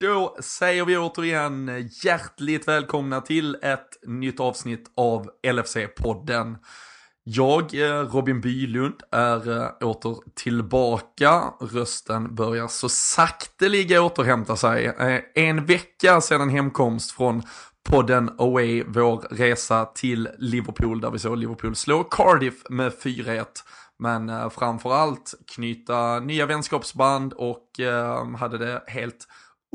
Då säger vi återigen eh, hjärtligt välkomna till ett nytt avsnitt av LFC-podden. Jag, eh, Robin Bylund, är eh, åter tillbaka. Rösten börjar så sakteliga återhämta sig. En vecka sedan hemkomst från podden Away, vår resa till Liverpool där vi såg Liverpool slå Cardiff med 4-1. Men framförallt knyta nya vänskapsband och hade det helt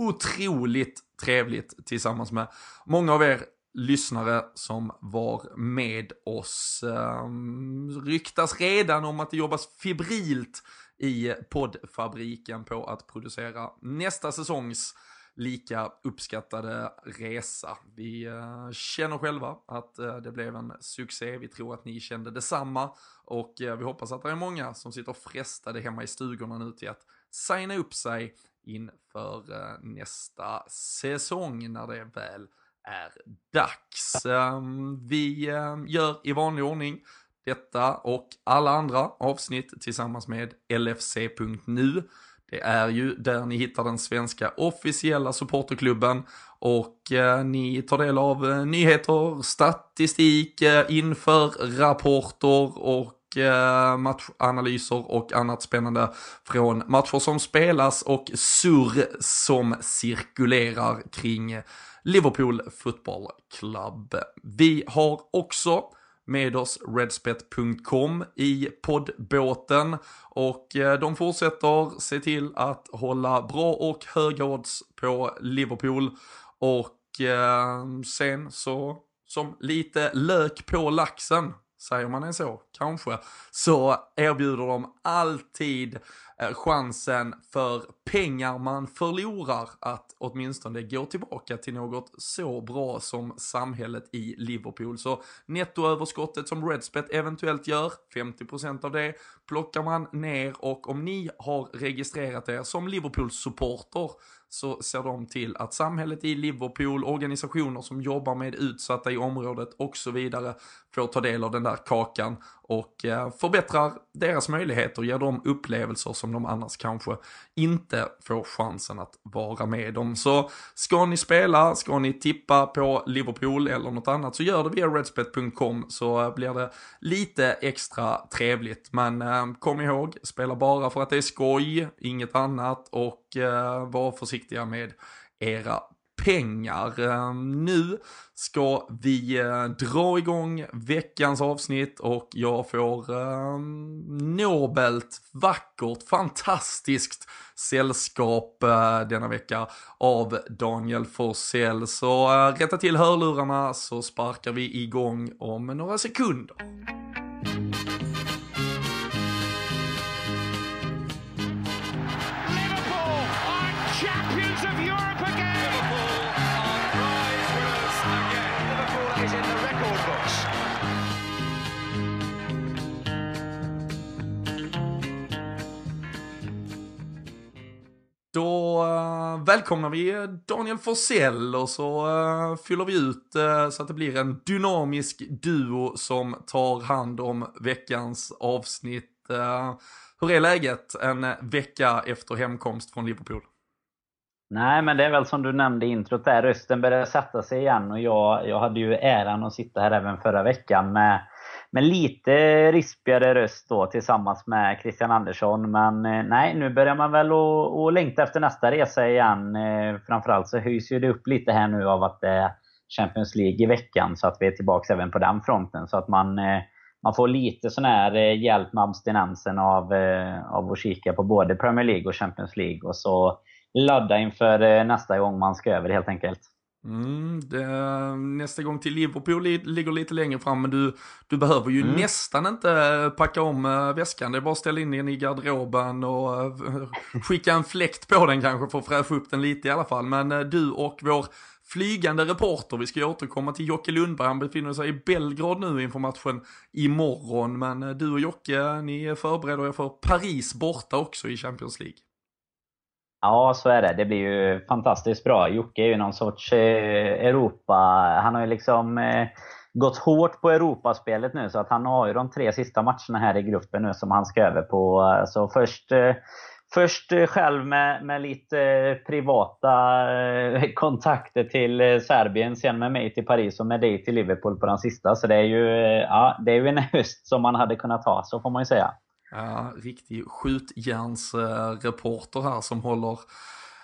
otroligt trevligt tillsammans med många av er lyssnare som var med oss. Um, ryktas redan om att det jobbas fibrilt i poddfabriken på att producera nästa säsongs lika uppskattade resa. Vi uh, känner själva att uh, det blev en succé. Vi tror att ni kände detsamma och uh, vi hoppas att det är många som sitter frestade hemma i stugorna nu till att signa upp sig inför eh, nästa säsong när det väl är dags. Ehm, vi ehm, gör i vanlig ordning detta och alla andra avsnitt tillsammans med LFC.nu. Det är ju där ni hittar den svenska officiella supporterklubben och eh, ni tar del av eh, nyheter, statistik, eh, inför rapporter och Eh, matchanalyser och annat spännande från matcher som spelas och surr som cirkulerar kring Liverpool Football Club. Vi har också med oss redspet.com i poddbåten och eh, de fortsätter se till att hålla bra och höga odds på Liverpool och eh, sen så som lite lök på laxen säger man en så, kanske, så erbjuder de alltid eh, chansen för pengar man förlorar att åtminstone gå tillbaka till något så bra som samhället i Liverpool. Så nettoöverskottet som Redspet eventuellt gör, 50% av det plockar man ner och om ni har registrerat er som Liverpool-supporter så ser de till att samhället i Liverpool, organisationer som jobbar med utsatta i området och så vidare får ta del av den där kakan och eh, förbättrar deras möjligheter, ger dem upplevelser som de annars kanske inte får chansen att vara med om. Så ska ni spela, ska ni tippa på Liverpool eller något annat så gör det via redspet.com så eh, blir det lite extra trevligt. Men eh, kom ihåg, spela bara för att det är skoj, inget annat och var försiktiga med era pengar. Ehm, nu ska vi eh, dra igång veckans avsnitt och jag får ehm, nobelt, vackert, fantastiskt sällskap eh, denna vecka av Daniel Forsell. Så eh, rätta till hörlurarna så sparkar vi igång om några sekunder. Då uh, välkomnar vi Daniel Forsell och så uh, fyller vi ut uh, så att det blir en dynamisk duo som tar hand om veckans avsnitt. hur är läget en vecka efter hemkomst från Liverpool? Nej, men det är väl som du nämnde i introt där, rösten börjar sätta sig igen och jag, jag hade ju äran att sitta här även förra veckan med med lite rispigare röst då tillsammans med Christian Andersson. Men eh, nej, nu börjar man väl att längta efter nästa resa igen. Eh, framförallt så höjs ju det upp lite här nu av att det är Champions League i veckan så att vi är tillbaka även på den fronten. Så att man, eh, man får lite sån här hjälp med abstinensen av, av att kika på både Premier League och Champions League. Och så ladda inför nästa gång man ska över helt enkelt. Mm, det, nästa gång till Liverpool ligger lite längre fram, men du, du behöver ju mm. nästan inte packa om äh, väskan. Det är bara att ställa in den i garderoben och äh, skicka en fläkt på den kanske för att fräscha upp den lite i alla fall. Men du och vår flygande reporter, vi ska ju återkomma till Jocke Lundberg, han befinner sig i Belgrad nu inför matchen imorgon. Men du och Jocke, ni förbereder er för Paris borta också i Champions League. Ja, så är det. Det blir ju fantastiskt bra. Jocke är ju någon sorts eh, Europa... Han har ju liksom eh, gått hårt på Europaspelet nu, så att han har ju de tre sista matcherna här i gruppen nu som han ska över på. Så först, eh, först själv med, med lite eh, privata eh, kontakter till eh, Serbien, sen med mig till Paris och med dig till Liverpool på den sista. Så det är ju, ja, det är ju en höst som man hade kunnat ha, så får man ju säga. Ja, riktig skjutjärnsreporter här som håller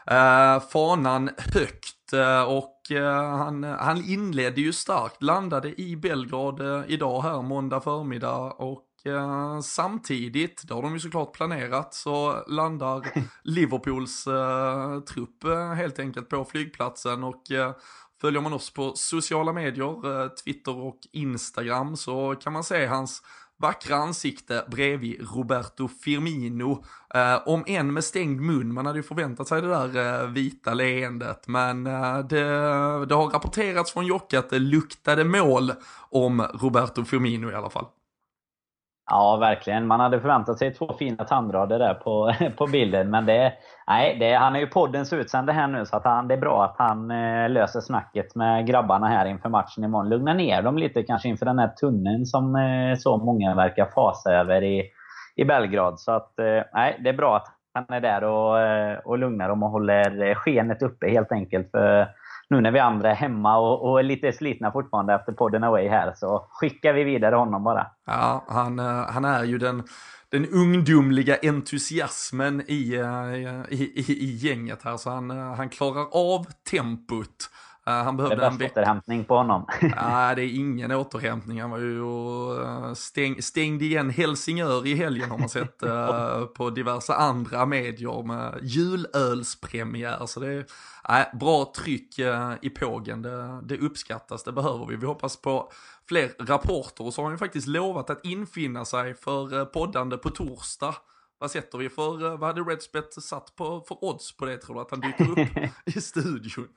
eh, fanan högt. Eh, och eh, han, han inledde ju starkt, landade i Belgrad idag här måndag förmiddag och samtidigt, det har de ju såklart planerat, så landar Liverpools trupp helt enkelt på flygplatsen och Följer man oss på sociala medier, Twitter och Instagram så kan man se hans vackra ansikte bredvid Roberto Firmino. Eh, om en med stängd mun, man hade ju förväntat sig det där eh, vita leendet. Men eh, det, det har rapporterats från Jocke att det luktade mål om Roberto Firmino i alla fall. Ja, verkligen. Man hade förväntat sig två fina tandrader där på, på bilden. Men det, nej, det, han är ju poddens utsände här nu, så att han, det är bra att han eh, löser snacket med grabbarna här inför matchen imorgon. Lugna ner dem lite kanske inför den här tunneln som eh, så många verkar fasa över i, i Belgrad. Så att, eh, nej, det är bra att han är där och, eh, och lugnar dem och håller eh, skenet uppe helt enkelt. För nu när vi andra är hemma och, och är lite slitna fortfarande efter podden away här så skickar vi vidare honom bara. Ja, han, eh, han är ju den, den ungdomliga entusiasmen i, eh, i, i, i gänget här så han, eh, han klarar av tempot. Uh, han behövde det är en återhämtning på honom. Nej, det är ingen återhämtning. Han var ju och stäng, stängde igen Helsingör i helgen har man sett uh, på diverse andra medier med julölspremiär. Så det är Nej, bra tryck eh, i pågen, det, det uppskattas, det behöver vi. Vi hoppas på fler rapporter och så har han ju faktiskt lovat att infinna sig för eh, poddande på torsdag. Vad sätter vi för, eh, vad hade Redspet satt på för odds på det tror du? Att han dyker upp i studion?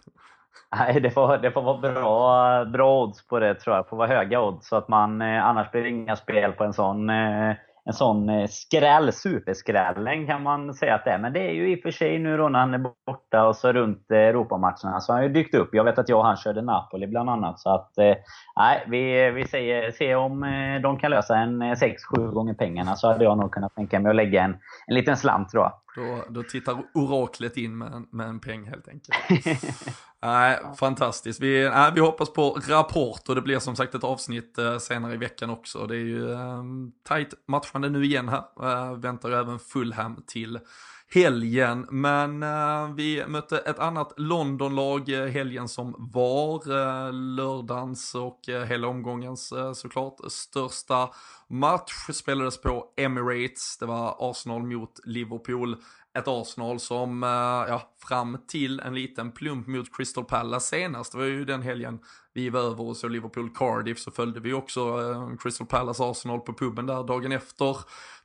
Nej, det får, det får vara bra, bra odds på det tror jag. Det får vara höga odds. Så att man, annars blir det inga spel på en sån eh, en sån eh, skräll, superskrällen kan man säga att det är. Men det är ju i och för sig nu då när han är borta och så runt eh, Europamatcherna så har han ju dykt upp. Jag vet att jag och han körde Napoli bland annat. Så att, eh, nej, vi, vi säger, ser om de kan lösa en 6-7 gånger pengarna så hade jag nog kunnat tänka mig att lägga en, en liten slant tror jag. Då, då tittar oraklet in med en, med en peng helt enkelt. Nej, fantastiskt. Vi, nej, vi hoppas på rapport och det blir som sagt ett avsnitt eh, senare i veckan också. Det är ju eh, tajt matchande nu igen här. Eh, väntar även Fulham till helgen. Men eh, vi mötte ett annat Londonlag eh, helgen som var. Eh, lördagens och eh, hela omgångens eh, såklart största match spelades på Emirates. Det var Arsenal mot Liverpool ett Arsenal som, eh, ja, fram till en liten plump mot Crystal Palace senast, det var ju den helgen vi var över och så Liverpool Cardiff så följde vi också eh, Crystal Palace Arsenal på puben där dagen efter.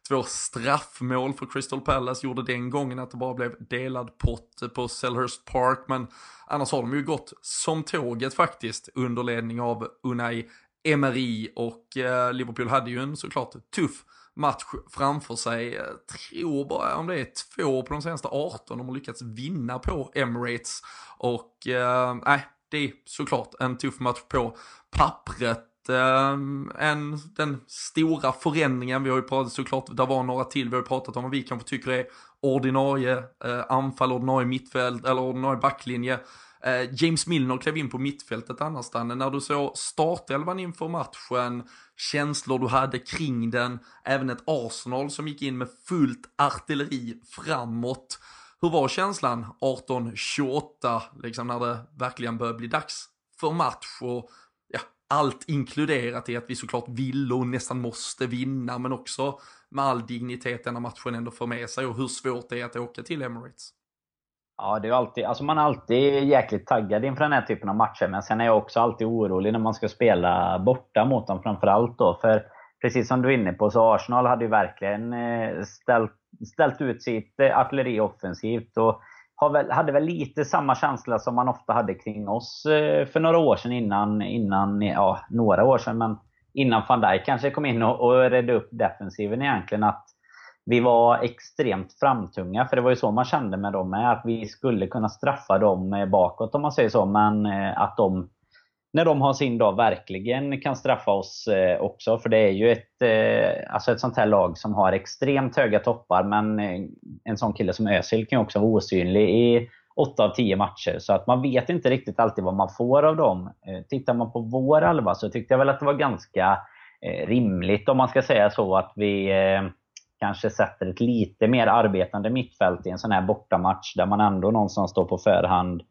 Två straffmål för Crystal Palace gjorde den gången att det bara blev delad pott på Selhurst Park men annars har de ju gått som tåget faktiskt under ledning av Unai Emery och eh, Liverpool hade ju en såklart tuff match framför sig. Jag tror bara om det är två på de senaste 18 de har lyckats vinna på Emirates. Och eh, nej, eh, det är såklart en tuff match på pappret. Eh, en, den stora förändringen, vi har ju pratat såklart, det var några till, vi har ju pratat om vad vi kanske tycker är ordinarie eh, anfall, ordinarie mittfält eller ordinarie backlinje. Eh, James Milner klev in på mittfältet annars, Danne. När du såg startelvan inför matchen, känslor du hade kring den, även ett Arsenal som gick in med fullt artilleri framåt. Hur var känslan 18-28, liksom när det verkligen började bli dags för match och ja, allt inkluderat i att vi såklart vill och nästan måste vinna, men också med all dignitet denna matchen ändå för med sig och hur svårt det är att åka till Emirates. Ja, det är alltid, alltså man är alltid jäkligt taggad inför den här typen av matcher. Men sen är jag också alltid orolig när man ska spela borta mot dem framförallt då. För precis som du är inne på, så Arsenal hade ju verkligen eh, ställt, ställt ut sitt eh, artilleri offensivt. Och väl, hade väl lite samma känsla som man ofta hade kring oss eh, för några år sedan innan, innan ja, några år sedan, men innan van Dijk kanske kom in och, och redde upp defensiven egentligen. Att vi var extremt framtunga, för det var ju så man kände med dem med, att vi skulle kunna straffa dem bakåt om man säger så, men eh, att de när de har sin dag verkligen kan straffa oss eh, också. För det är ju ett, eh, alltså ett sånt här lag som har extremt höga toppar, men en sån kille som Özil kan ju också vara osynlig i 8 av 10 matcher. Så att man vet inte riktigt alltid vad man får av dem. Tittar man på vår alva så tyckte jag väl att det var ganska rimligt, om man ska säga så, att vi kanske sätter ett lite mer arbetande mittfält i en sån här bortamatch där man ändå någonstans står på förhand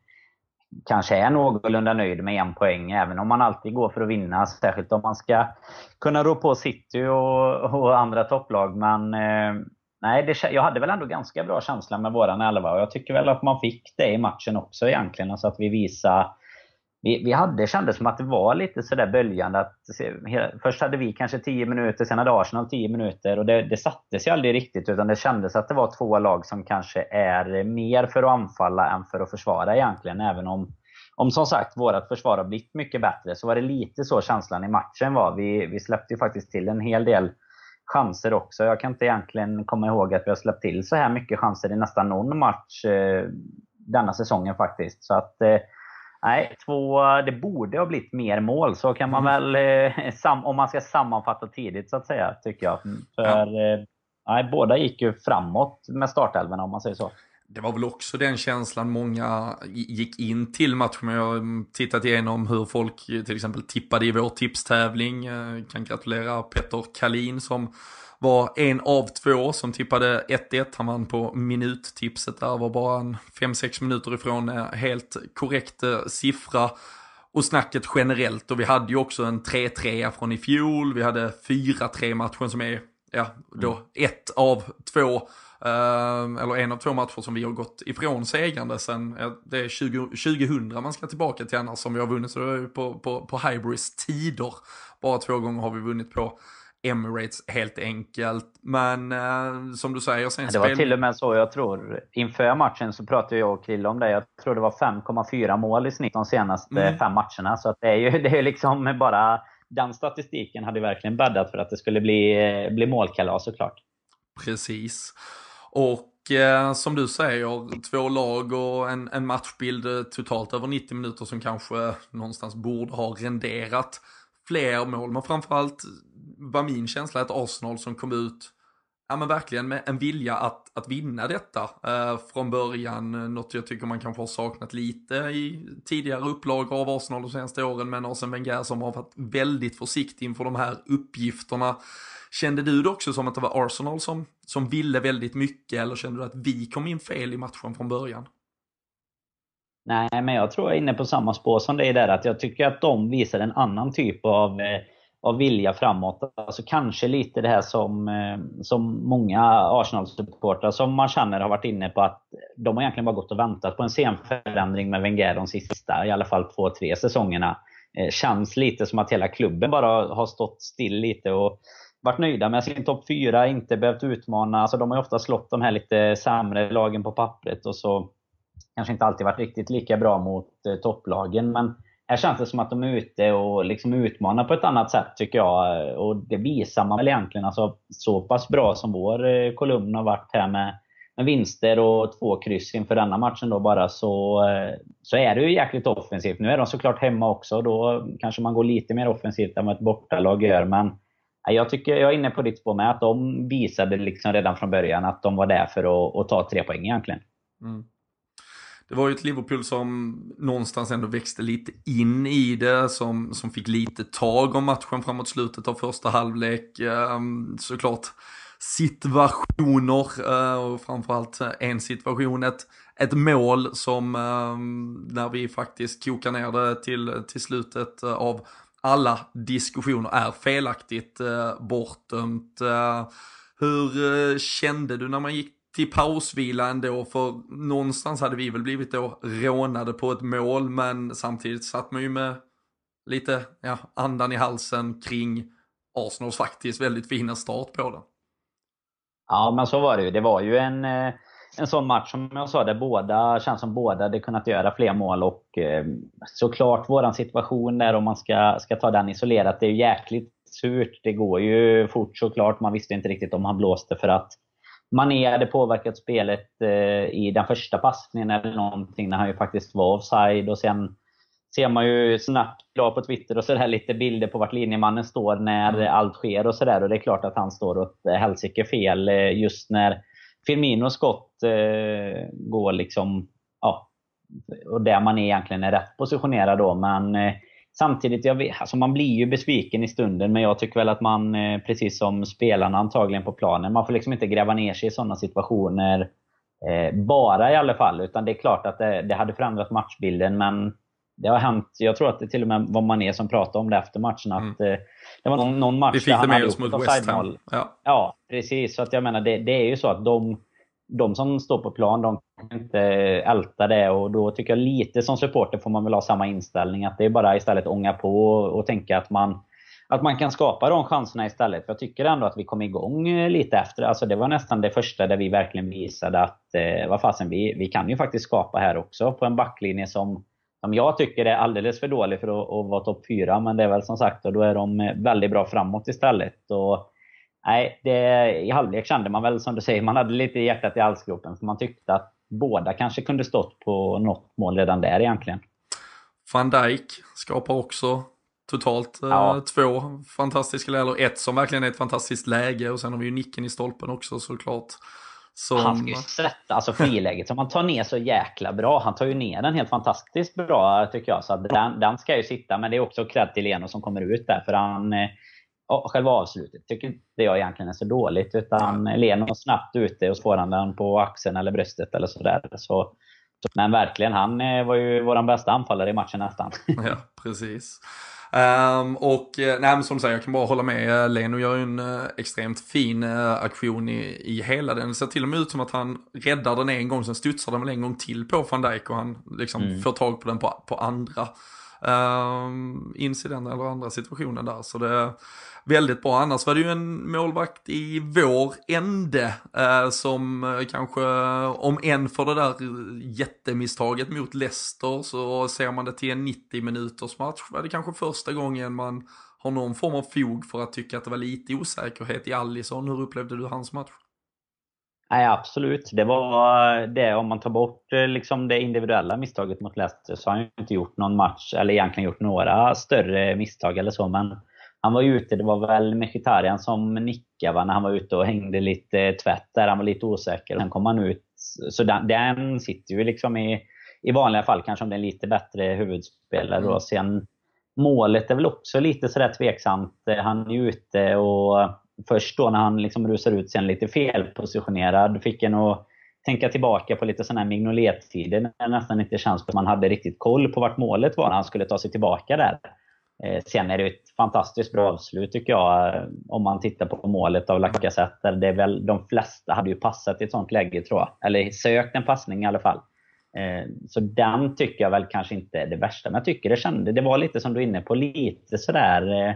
kanske är någorlunda nöjd med en poäng, även om man alltid går för att vinna. Särskilt om man ska kunna rå på City och, och andra topplag. Men eh, nej, det, jag hade väl ändå ganska bra känsla med våran elva och jag tycker väl att man fick det i matchen också egentligen. Alltså att vi visade vi, vi hade, kändes som att det var lite sådär böljande. Att, först hade vi kanske 10 minuter, sen hade Arsenal 10 minuter. Och det, det sattes ju aldrig riktigt, utan det kändes att det var två lag som kanske är mer för att anfalla än för att försvara egentligen. Även om, om som sagt vårt försvar har blivit mycket bättre, så var det lite så känslan i matchen var. Vi, vi släppte ju faktiskt till en hel del chanser också. Jag kan inte egentligen komma ihåg att vi har släppt till så här mycket chanser i nästan någon match eh, denna säsongen faktiskt. Så att eh, Nej, två, det borde ha blivit mer mål. Så kan man mm. väl, eh, om man ska sammanfatta tidigt så att säga, tycker jag. För ja. Eh, nej, båda gick ju framåt med startelvorna om man säger så. Det var väl också den känslan många gick in till matchen. Jag har tittat igenom hur folk till exempel tippade i vår tipstävling. Jag eh, kan gratulera Petter Kalin som var en av två som tippade 1-1. Han vann på minuttipset där, var bara en 5-6 minuter ifrån helt korrekt eh, siffra. Och snacket generellt, och vi hade ju också en 3-3 från i fjol, vi hade 4-3 matchen som är, ja, då mm. ett av två Uh, eller en av två matcher som vi har gått ifrån segrande sen, det är 20, 2000 man ska tillbaka till annars som vi har vunnit, så det är på, på, på Hybris tider. Bara två gånger har vi vunnit på Emirates helt enkelt. Men eh, som du säger, sen Det var spel... till och med så, jag tror, inför matchen så pratade jag och Krille om det. Jag tror det var 5,4 mål i snitt de senaste mm. fem matcherna. Så att det är ju det är liksom bara... Den statistiken hade verkligen bäddat för att det skulle bli, bli målkalas såklart. Precis. Och eh, som du säger, två lag och en, en matchbild totalt över 90 minuter som kanske någonstans borde ha renderat fler mål. Men framförallt var min känsla att Arsenal som kom ut ja men verkligen med en vilja att, att vinna detta eh, från början. Eh, något jag tycker man kanske har saknat lite i tidigare upplagor av Arsenal de senaste åren. Men Arsene Wenger som har varit väldigt försiktig inför de här uppgifterna. Kände du det också som att det var Arsenal som, som ville väldigt mycket eller kände du att vi kom in fel i matchen från början? Nej, men jag tror jag är inne på samma spår som dig där. Att jag tycker att de visar en annan typ av eh, av vilja framåt. Alltså kanske lite det här som, eh, som många Arsenal-supportrar som man känner har varit inne på att de har egentligen bara gått och väntat på en scenförändring med Wenger de sista, i alla fall två, tre säsongerna. Eh, känns lite som att hela klubben bara har stått still lite och varit nöjda med sin topp 4, inte behövt utmana. Alltså de har ju ofta slått de här lite sämre lagen på pappret och så kanske inte alltid varit riktigt lika bra mot eh, topplagen. Men här känns det som att de är ute och liksom utmanar på ett annat sätt tycker jag. Och det visar man väl egentligen. Alltså, så pass bra som vår eh, kolumn har varit här med, med vinster och två kryss inför denna matchen då bara så, eh, så är det ju jäkligt offensivt. Nu är de såklart hemma också. Då kanske man går lite mer offensivt än vad ett bortalag gör. Men eh, jag, tycker, jag är inne på ditt spår med att de visade liksom redan från början att de var där för att, att ta tre poäng egentligen. Mm det var ju ett Liverpool som någonstans ändå växte lite in i det, som, som fick lite tag om matchen framåt slutet av första halvlek. Ehm, såklart situationer eh, och framförallt eh, en situation, ett, ett mål som ehm, när vi faktiskt kokar ner det till, till slutet eh, av alla diskussioner är felaktigt bortdömt. Hur kände du när man gick till pausvila ändå, för någonstans hade vi väl blivit då rånade på ett mål, men samtidigt satt man ju med lite ja, andan i halsen kring Arsenals faktiskt väldigt fina start på den. Ja, men så var det ju. Det var ju en, eh, en sån match som jag sa, där båda känns som båda hade kunnat göra fler mål. Och eh, såklart våran situation där, om man ska, ska ta den isolerat, det är ju jäkligt surt. Det går ju fort såklart. Man visste inte riktigt om han blåste för att Mané hade påverkat spelet eh, i den första passningen eller någonting när han ju faktiskt var offside och sen ser man ju snabbt på Twitter och sådär lite bilder på vart linjemannen står när mm. allt sker och sådär. Och det är klart att han står åt helsike fel just när Firminos skott eh, går liksom, ja, och där man egentligen är rätt positionerad då. Men eh, samtidigt, jag vet, alltså man blir ju besviken i stunden, men jag tycker väl att man, eh, precis som spelarna antagligen på planen, man får liksom inte gräva ner sig i sådana situationer eh, bara i alla fall. Utan det är klart att det, det, hade förändrat matchbilden, men det har hänt, jag tror att det till och med var Mané som pratade om det efter matchen, att mm. Eh, det var någon, någon match det med oss mot West Ham. Ja. ja, precis. Så att jag menar, det, det är ju så att de de som står på plan, de kan inte älta det och då tycker jag lite som supporter får man väl ha samma inställning. Att det är bara istället ånga på och tänka att man, att man kan skapa de chanserna istället. För jag tycker ändå att vi kom igång eh, lite efter. Alltså det var nästan det första där vi verkligen visade att eh, vad fasen, vi, vi kan ju faktiskt skapa här också på en backlinje som, som jag tycker är alldeles för dålig för att, att vara topp 4. Men det är väl som sagt, och då är de eh, väldigt bra framåt istället. Och nej, det, i halvlek kände man väl som du säger, man hade lite hjärtat i halsgropen. För man tyckte att båda kanske kunde stått på något mål redan där egentligen. Van Dijk skapar också totalt eh, ja. eh, två fantastiska lägen. Eller ett som verkligen är ett fantastiskt läge och sen har vi ju nicken i stolpen också såklart. Som... Han ska ju sätta, alltså friläget som han tar ner så jäkla bra. Han tar ju ner den helt fantastiskt bra tycker jag. Så den, den ska ju sitta. Men det är också cred till Leno som kommer ut där. För han, eh, själva avslutet tycker inte jag egentligen är så dåligt. Utan Leno snabbt ute och han den på axeln eller bröstet eller sådär. Så, men verkligen, han eh, var ju vår bästa anfallare i matchen nästan. Ja, precis. Um, och eh, nej, men som sagt, jag kan bara hålla med. Leno gör ju en uh, extremt fin uh, aktion i, i hela den. Det ser till och med ut som att han räddar den en gång, sen studsar den väl en gång till på van Dijk och han liksom mm. får tag på den på, på andra Ehm, uh, incidenter eller andra situationen där. Så det är väldigt bra. Annars var det ju en målvakt i vår ände eh, som eh, kanske, om en för det där jättemisstaget mot Leicester så ser man det till en 90 minuters match. Var det kanske första gången man har någon form av fog för att tycka att det var lite osäkerhet i Allison. Hur upplevde du hans match? Nej, absolut. Det var det, om man tar bort eh, liksom det individuella misstaget mot Leicester så har han inte gjort någon match, eller egentligen gjort några större misstag eller så. Men han var ute, det var väl Mkhitaryan som nickade va, när han var ute och hängde lite tvätt där. Han var lite osäker. Sen kom han ut. Så den, den sitter ju liksom i, i vanliga fall, kanske om det är en lite bättre huvudspelare. Mm. Sen målet är väl också lite sådär tveksamt. Han är ute och först då när han liksom rusar ut sen lite felpositionerad, fick en att tänka tillbaka på lite sådana här Mignolet-tider när det nästan inte känns som att man hade riktigt koll på vart målet var när han skulle ta sig tillbaka där. Eh, sen är det ett fantastiskt bra avslut tycker jag. Om man tittar på målet av Lacazette. Det är väl, de flesta hade ju passat i ett sånt läge tror jag. Eller sökt en passning i alla fall. Eh, så den tycker jag väl kanske inte är det värsta. Men jag tycker det kände, det var lite som du är inne på, lite sådär eh,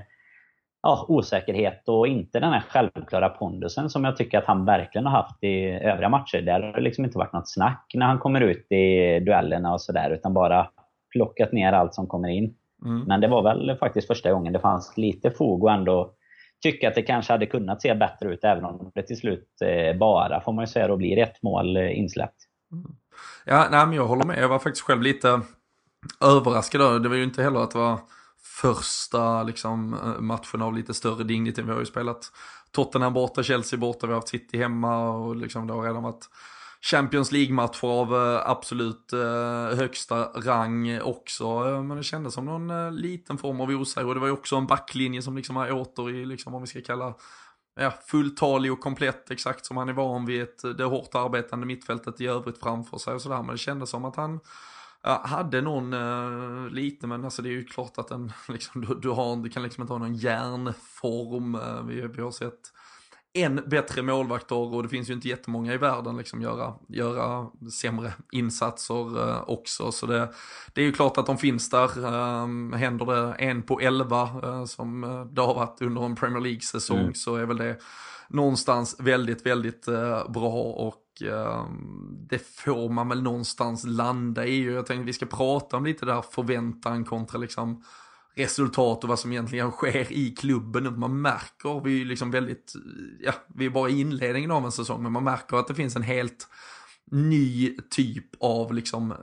ja, osäkerhet och inte den här självklara pondusen som jag tycker att han verkligen har haft i övriga matcher. Där har det liksom inte varit något snack när han kommer ut i duellerna och sådär. Utan bara plockat ner allt som kommer in. Mm. Men det var väl faktiskt första gången det fanns lite fog och ändå tycka att det kanske hade kunnat se bättre ut även om det till slut eh, bara, får man ju säga, då blir ett mål eh, insläppt. Mm. Ja, nej, men jag håller med. Jag var faktiskt själv lite överraskad. Det var ju inte heller att det var första liksom, eh, matchen av lite större dignitet. Vi har ju spelat Tottenham borta, Chelsea borta, vi har haft City hemma och liksom det har redan varit Champions League-matcher av eh, absolut eh, högsta rang också. Men det kändes som någon liten form av osäkerhet. Det var ju också en backlinje som liksom är åter i, liksom, om vi ska kalla ja, fulltalig och komplett exakt som han är van vid ett, det hårt arbetande mittfältet i övrigt framför sig och sådär. Men det kändes som att han ja, hade någon uh, lite, men alltså det är ju klart att den, liksom, du, du, har, du kan liksom inte ha någon järnform. Uh, vi, vi har sett än bättre målvakter och det finns ju inte jättemånga i världen liksom göra, göra sämre insatser eh, också. Så det, det är ju klart att de finns där. Um, händer det en på elva uh, som eh, det har varit under en Premier League-säsong mm. så är väl det någonstans väldigt, väldigt uh, bra och Ehm, det får man väl någonstans landa i. Jag tänkte vi ska prata om lite där förväntan kontra liksom resultat och vad som egentligen sker i klubben. Man märker, vi är liksom väldigt, ja, vi är bara i inledningen av en säsong, men man märker att det finns en helt ny typ av liksom,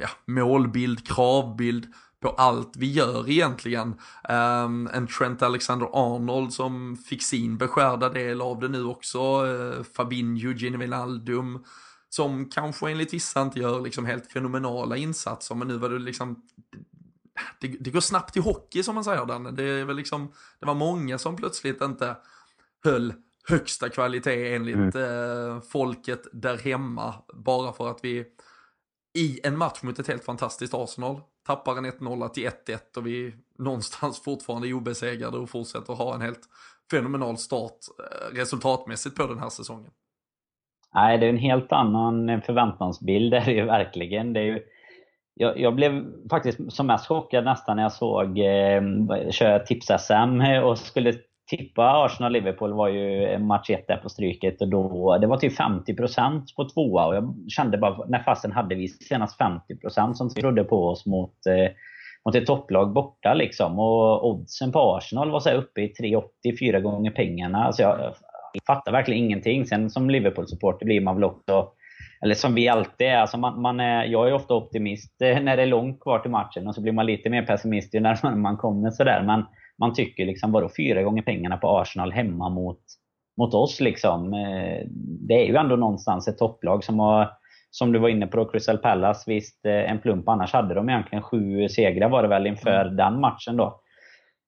ja, målbild, kravbild, på allt vi gör egentligen. Um, en Trent Alexander-Arnold som fick sin beskärda del av det nu också. Uh, Fabinho, Gini Wijnaldum som kanske enligt vissa inte gör liksom helt fenomenala insatser, men nu var det liksom det, det går snabbt i hockey som man säger den. Det, väl liksom, det var många som plötsligt inte höll högsta kvalitet enligt mm. eh, folket där hemma. Bara för att vi i en match mot ett helt fantastiskt Arsenal tappar en 1-0 till 1-1 och vi någonstans fortfarande är obesegrade och fortsätter ha en helt fenomenal start eh, resultatmässigt på den här säsongen. Nej, det är en helt annan förväntansbild det är det ju verkligen. Det är ju, jag, jag, blev faktiskt som mest chockad nästan när jag såg eh, köra tips-SM och skulle tippa Arsenal-Liverpool var ju match 1 där på stryket och då, det var typ 50% på tvåa och jag kände bara, när fasen hade vi senast 50% som trodde på oss mot, eh, mot ett topplag borta liksom. Och oddsen på Arsenal var så uppe i 3,80, fyra gånger pengarna. Alltså jag, jag fattar verkligen ingenting. Sen som Liverpool-supporter blir man väl också eller som vi alltid är. Alltså man, man är jag är ofta optimist eh, när det är långt kvar till matchen och så blir man lite mer pessimist ju närmare man kommer. Sådär. Men man tycker liksom, vadå fyra gånger pengarna på Arsenal hemma mot, mot oss liksom. Eh, det är ju ändå någonstans ett topplag som har, som du var inne på, Crystal Palace, visst eh, en plump. Annars hade de egentligen sju segrar var det väl inför mm. den matchen då.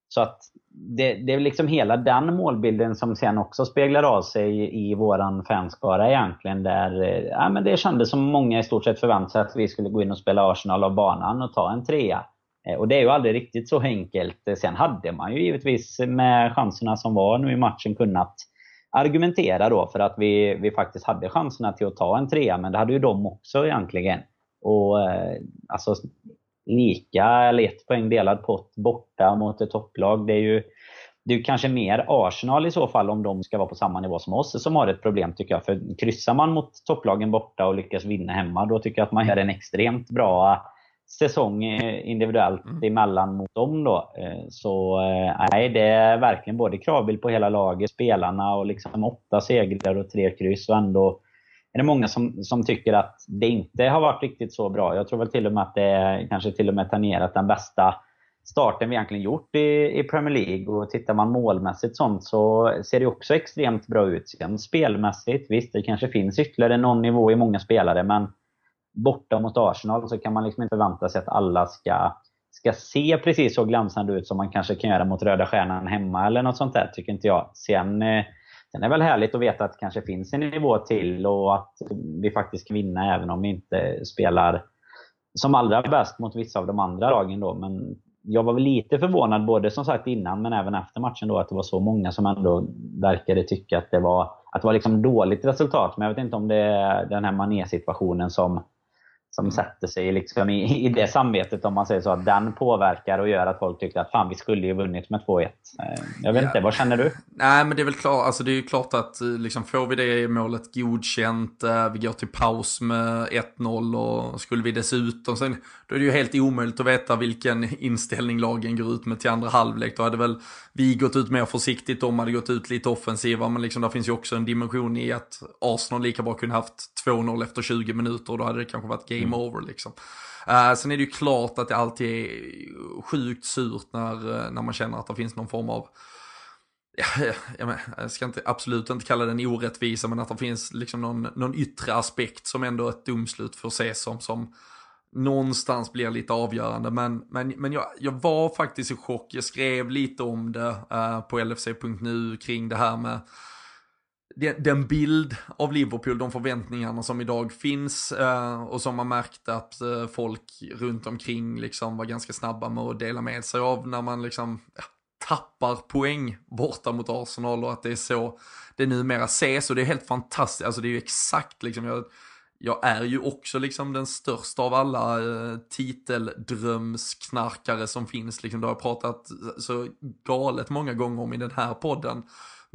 Så att det, det, är liksom hela den målbilden som sen också speglar av sig i, våran fanskara egentligen. Där, eh, ja, men det kändes som många i stort sett förväntade sig att vi skulle gå in och spela Arsenal av banan och ta en trea. Eh, och det är ju aldrig riktigt så enkelt. Eh, sen hade man ju givetvis med chanserna som var nu i matchen kunnat argumentera då för att vi, vi faktiskt hade chanserna till att ta en trea, men det hade ju de också egentligen. Och eh, alltså lika eller ett poäng delad pott borta mot ett topplag. Det är ju det är kanske mer Arsenal i så fall om de ska vara på samma nivå som oss som har ett problem tycker jag. För kryssar man mot topplagen borta och lyckas vinna hemma, då tycker jag att man gör en extremt bra säsong individuellt mm. emellan mot dem då. Eh, så eh, nej, det är verkligen både kravbild på hela laget, spelarna och liksom åtta segrar och tre kryss och ändå är det många som, som tycker att det inte har varit riktigt så bra. Jag tror väl till och med att det kanske till och med tangerat den bästa starten vi egentligen gjort i, i Premier League. Och tittar man målmässigt sånt så ser det också extremt bra ut. Sen spelmässigt, visst det kanske finns ytterligare någon nivå i många spelare men borta mot Arsenal så kan man liksom inte förvänta sig att alla ska, ska se precis så glänsande ut som man kanske kan göra mot Röda Stjärnan hemma eller något sånt där, tycker inte jag. Sen, eh, sen är det väl härligt att veta att det kanske finns en nivå till och att vi faktiskt kan vinna även om vi inte spelar som allra bäst mot vissa av de andra lagen då. Men jag var väl lite förvånad både som sagt innan men även efter matchen då att det var så många som ändå verkade tycka att det var, att det var liksom dåligt resultat. Men jag vet inte om det är den här Mané-situationen som som sätter sig liksom i, i det samvetet om man säger så. Att den påverkar och gör att folk tycker att fan vi skulle ju vunnit med 2-1. Eh, jag vet ja. inte, vad känner du? Nej men det är väl klart, alltså det är ju klart att eh, liksom får vi det målet godkänt, eh, vi går till paus med 1-0 och skulle vi dessutom, sen, då är det ju helt omöjligt att veta vilken inställning lagen går ut med till andra halvlek. Då hade väl vi gått ut mer försiktigt, de hade gått ut lite offensiva, men liksom där finns ju också en dimension i att Arsenal lika bra kunde haft 2-0 efter 20 minuter och då hade det kanske varit game game over liksom. Uh, sen är det ju klart att det alltid är sjukt surt när, eh, när man känner att det finns någon form av Ja, jag, jag ska inte, absolut inte kalla den orättvisa, men att det finns liksom någon, någon yttre aspekt som ändå ett domslut får ses som, som någonstans blir lite avgörande. Men, men, men jag, jag var faktiskt i chock, jag skrev lite om det uh, på LFC.nu kring det här med den bild av Liverpool, de förväntningarna som idag finns eh, och som man märkte att eh, folk runt omkring liksom var ganska snabba med att dela med sig av när man liksom tappar poäng borta mot Arsenal och att det är så det numera ses. Och det är helt fantastiskt, alltså det är ju exakt liksom, jag, jag är ju också liksom den största av alla eh, titeldrömsknarkare som finns, liksom, det har jag pratat så galet många gånger om i den här podden.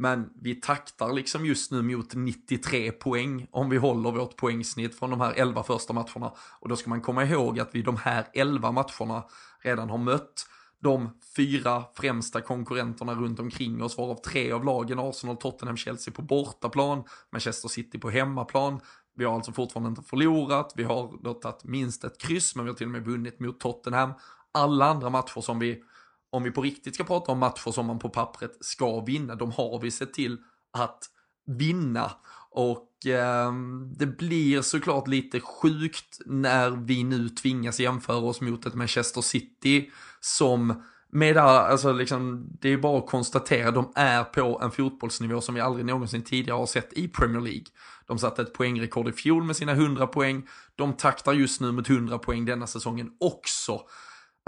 Men vi taktar liksom just nu mot 93 poäng om vi håller vårt poängsnitt från de här 11 första matcherna. Och då ska man komma ihåg att vi de här 11 matcherna redan har mött de fyra främsta konkurrenterna runt omkring oss, varav tre av lagen, Arsenal, Tottenham, Chelsea på bortaplan, Manchester City på hemmaplan. Vi har alltså fortfarande inte förlorat, vi har då tagit minst ett kryss, men vi har till och med vunnit mot Tottenham. alla andra matcher som vi, om vi på riktigt ska prata om matcher som man på pappret ska vinna, de har vi sett till att vinna. Och eh, det blir såklart lite sjukt när vi nu tvingas jämföra oss mot ett Manchester City som med alltså liksom, det är bara att konstatera, de är på en fotbollsnivå som vi aldrig någonsin tidigare har sett i Premier League. De satte ett poängrekord i fjol med sina 100 poäng. De taktar just nu mot 100 poäng denna säsongen också.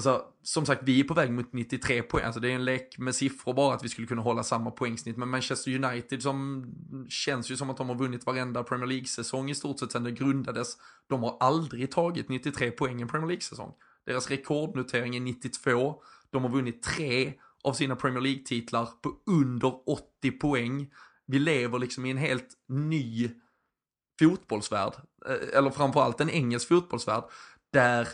Alltså, som sagt, vi är på väg mot 93 poäng. Alltså, det är en lek med siffror bara att vi skulle kunna hålla samma poängsnitt. Men Manchester United som känns ju som att de har vunnit varenda Premier League-säsong i stort sett sedan det grundades. De har aldrig tagit 93 poäng i en Premier League-säsong. Deras rekordnotering är 92. De har vunnit tre av sina Premier League-titlar på under 80 poäng. Vi lever liksom i en helt ny fotbollsvärld, eh, eller framförallt en engelsk fotbollsvärld, där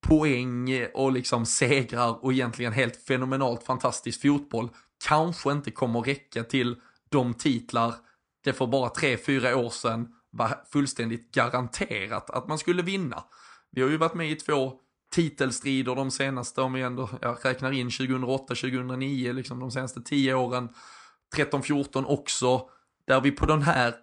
poäng och liksom segrar och egentligen helt fenomenalt fantastisk fotboll kanske inte kommer räcka till de titlar det för bara tre, fyra år sedan var fullständigt garanterat att man skulle vinna. Vi har ju varit med i två titelstrider de senaste, om vi ändå jag räknar in 2008, 2009, liksom de senaste tio åren, 13, 14 också, där vi på den här,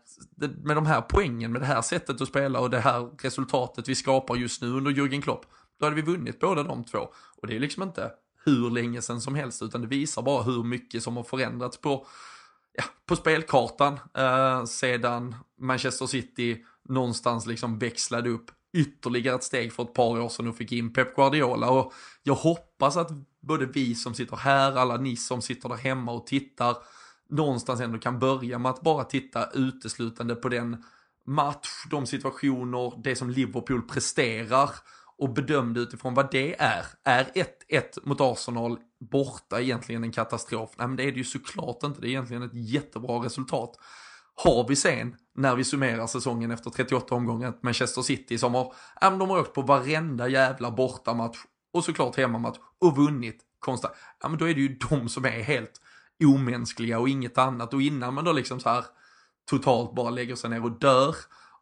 med de här poängen, med det här sättet att spela och det här resultatet vi skapar just nu under Jürgen Klopp, då hade vi vunnit båda de två. Och det är liksom inte hur länge sedan som helst, utan det visar bara hur mycket som har förändrats på, ja, på spelkartan eh, sedan Manchester City någonstans liksom växlade upp ytterligare ett steg för ett par år sedan och fick in Pep Guardiola. Och jag hoppas att både vi som sitter här, alla ni som sitter där hemma och tittar, någonstans ändå kan börja med att bara titta uteslutande på den match, de situationer, det som Liverpool presterar och bedömde utifrån vad det är. Är 1-1 mot Arsenal borta egentligen en katastrof? Nej men det är det ju såklart inte, det är egentligen ett jättebra resultat. Har vi sen, när vi summerar säsongen efter 38 omgångar, Manchester City som har, ja, de har åkt på varenda jävla bortamatch och såklart hemmamatch och vunnit konstant. Ja men då är det ju de som är helt omänskliga och inget annat. Och innan man då liksom så här totalt bara lägger sig ner och dör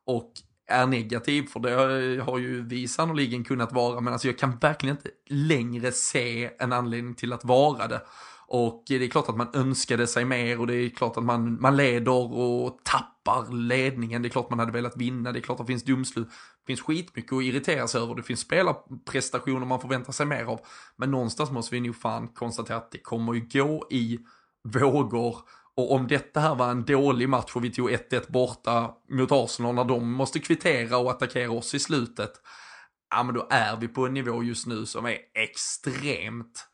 och är negativ, för det har ju vi sannoliken kunnat vara, men alltså jag kan verkligen inte längre se en anledning till att vara det. Och det är klart att man önskade sig mer och det är klart att man, man leder och tappar ledningen. Det är klart man hade velat vinna, det är klart att det finns domslut. Det finns skitmycket att irritera sig över, det finns spelarprestationer man förväntar sig mer av. Men någonstans måste vi nog fan konstatera att det kommer ju gå i vågor. Och om detta här var en dålig match och vi tog 1-1 borta mot Arsenal när de måste kvittera och attackera oss i slutet. Ja men då är vi på en nivå just nu som är extremt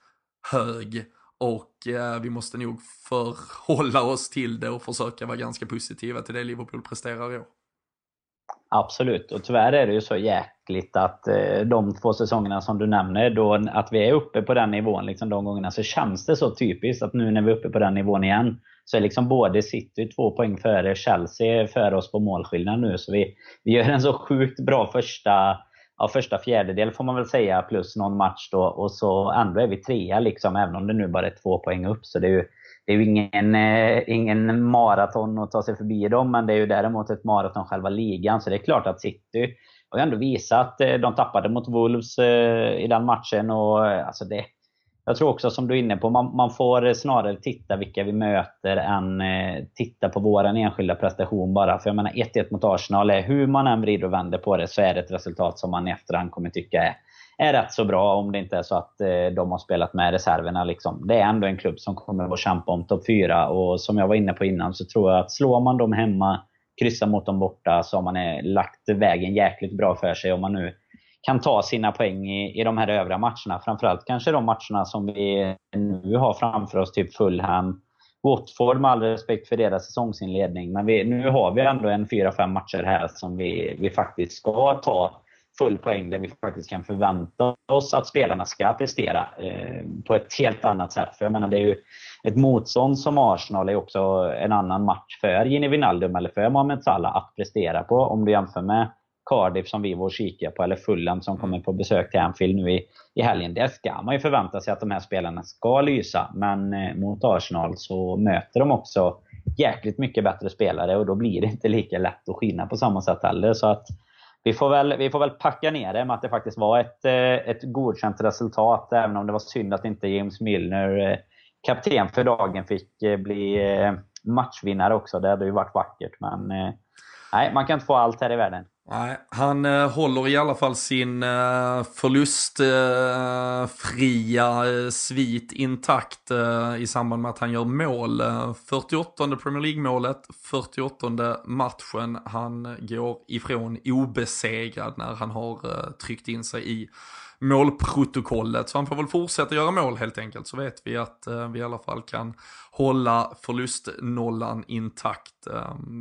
hög. Och eh, vi måste nog förhålla oss till det och försöka vara ganska positiva till det Liverpool presterar i år. Absolut, och tyvärr är det ju så jäkligt att eh, de två säsongerna som du nämner, då att vi är uppe på den nivån liksom de gångerna, så känns det så typiskt att nu när vi är uppe på den nivån igen, så är liksom både City två poäng före, Chelsea före oss på målskillnad nu. Så vi, vi gör en så sjukt bra första ja, första fjärdedel får man väl säga, plus någon match då. Och så ändå är vi trea, liksom, även om det nu bara är två poäng upp. Så det är ju, det är ju ingen, eh, ingen maraton att ta sig förbi dem, men det är ju däremot ett maraton själva ligan. Så det är klart att City har ändå visat, eh, de tappade mot Wolves eh, i den matchen. och alltså det, jag tror också som du är inne på, man, man får snarare titta vilka vi möter än eh, titta på våran enskilda prestation bara. För jag menar 1-1 mot Arsenal, är, hur man än vrider och vänder på det så är det ett resultat som man i efterhand kommer tycka är, är rätt så bra. Om det inte är så att eh, de har spelat med reserverna. Liksom. Det är ändå en klubb som kommer att kämpa om topp 4. Och som jag var inne på innan så tror jag att slår man dem hemma, kryssar mot dem borta, så har man eh, lagt vägen jäkligt bra för sig. Om man nu kan ta sina poäng i, i de här övriga matcherna. Framförallt kanske de matcherna som vi nu har framför oss, typ Fulham, Watford med all respekt för deras säsongsinledning. Men vi, nu har vi ändå en 4-5 matcher här som vi, vi faktiskt ska ta full poäng där vi faktiskt kan förvänta oss att spelarna ska prestera eh, på ett helt annat sätt. För jag menar, det är ju ett motstånd som Arsenal är också en annan match för Gini Wijnaldum eller för Mohamed Salah att prestera på. Om du jämför med Cardiff som vi var kika på, eller Fulham som kommer på besök till Anfield nu i, i helgen. Där ska man ju förvänta sig att de här spelarna ska lysa. Men eh, mot Arsenal så möter de också jäkligt mycket bättre spelare och då blir det inte lika lätt att skina på samma sätt heller. Så att vi, får väl, vi får väl packa ner det med att det faktiskt var ett, ett godkänt resultat, även om det var synd att inte James Milner, kapten för dagen, fick bli matchvinnare också. Det hade ju varit vackert, men nej, man kan inte få allt här i världen. Nej, han eh, håller i alla fall sin eh, förlustfria eh, eh, svit intakt eh, i samband med att han gör mål. 48 eh, Premier League-målet, 48 matchen. Han går ifrån obesegrad när han har tryckt in sig i målprotokollet. Så han får väl fortsätta göra mål helt enkelt. Så vet vi att vi i alla fall kan hålla förlustnollan intakt.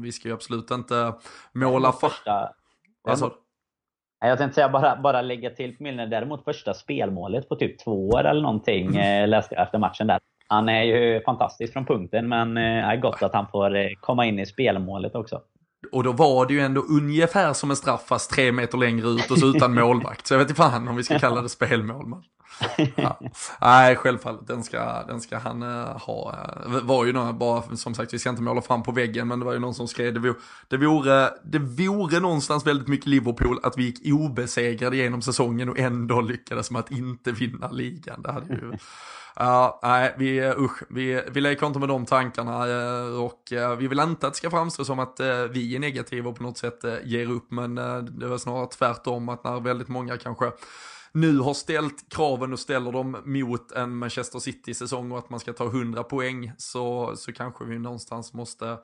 vi ska ju absolut inte måla för... Vad Jag tänkte säga bara, bara lägga till på Milner. Däremot första spelmålet på typ två år eller någonting mm. Eh, läste jag efter matchen där. Han är ju fantastisk från punkten men det eh, är gott att han får eh, komma in i spelmålet också. Och då var det ju ändå ungefär som en straff fast tre meter längre ut och så utan målvakt. Så jag vet inte fan om vi ska kalla det spelmål. Men... Ja. Nej, självfallet, den ska, den ska han uh, ha. Det var ju någon, bara som sagt, vi ska inte måla fram på väggen, men det var ju någon som skrev, det vore, det vore, det vore någonstans väldigt mycket Liverpool att vi gick obesegrade genom säsongen och ändå lyckades med att inte vinna ligan. Det hade ju Ja, nej, vi, usch, vi, vi leker inte med de tankarna eh, och eh, vi vill inte att det ska framstå som att eh, vi är negativa och på något sätt ger upp, men det var snarare tvärtom att när väldigt många kanske nu har ställt kraven och ställer dem mot en Manchester City-säsong och att man ska ta 100 poäng så, så kanske vi någonstans måste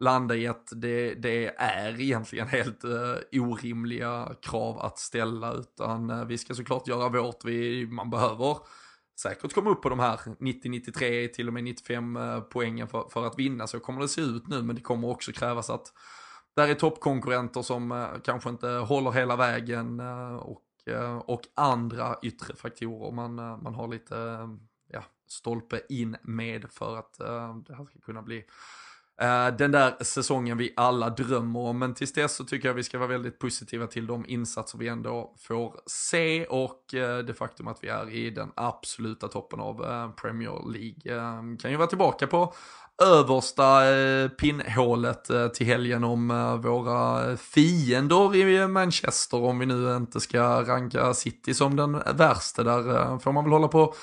landa i att det, det är egentligen helt uh, orimliga krav att ställa utan uh, vi ska såklart göra vårt. Vi, man behöver säkert komma upp på de här 90, 93, till och med 95 uh, eh, poängen för, för att vinna. Så kommer det se ut nu men det kommer också krävas att där är toppkonkurrenter som kanske inte håller hela vägen och Eh, och andra yttre faktorer man, eh, man har lite eh, ja, stolpe in med för att det här ska kunna bli Eh, den där säsongen vi alla drömmer om. Men tills dess så tycker jag vi ska vara väldigt positiva till de insatser vi ändå får se och eh, det faktum att vi är i den absoluta toppen av eh, Premier League. Kan ju vara tillbaka på översta pinnhålet till helgen om våra fiender i Manchester om vi nu inte ska ranka City som den värsta. Där får man väl hålla på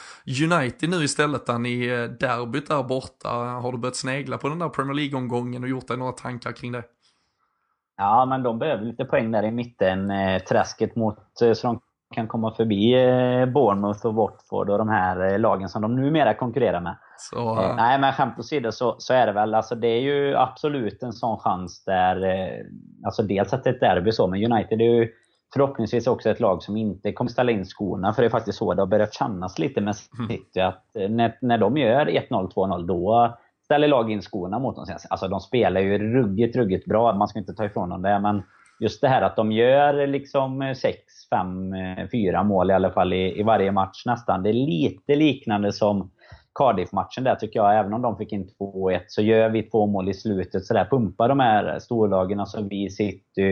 United nu istället där ni derbyt där borta. Har du börjat snegla på den där Premier League? League-omgången och gjort dig några tankar kring det? Ja, men de behöver lite poäng där i mitten. Träsket mot, så de kan komma förbi Bournemouth och Watford och de här lagen som de numera konkurrerar med. Så, eh, nej, men skämt åsido så, så är det väl. Alltså, det är ju absolut en sån chans där... Eh, alltså dels att det är ett derby så, men United är ju förhoppningsvis också ett lag som inte kommer ställa in skorna. För det är faktiskt så det har börjat kännas lite med mm. City. Mm. Att eh, när, när de gör 1-0, 2-0, då ställer lag in skorna mot dem. Alltså de spelar ju ruggigt, ruggigt bra. Man ska inte ta ifrån dem det. Men just det här att de gör liksom 6, 5, 4 mål i alla fall i, i varje match nästan. Det är lite liknande som Cardiff-matchen där tycker jag, även om de fick in 2-1, så gör vi två mål i slutet. Så där pumpar de här storlagen, alltså vi, City,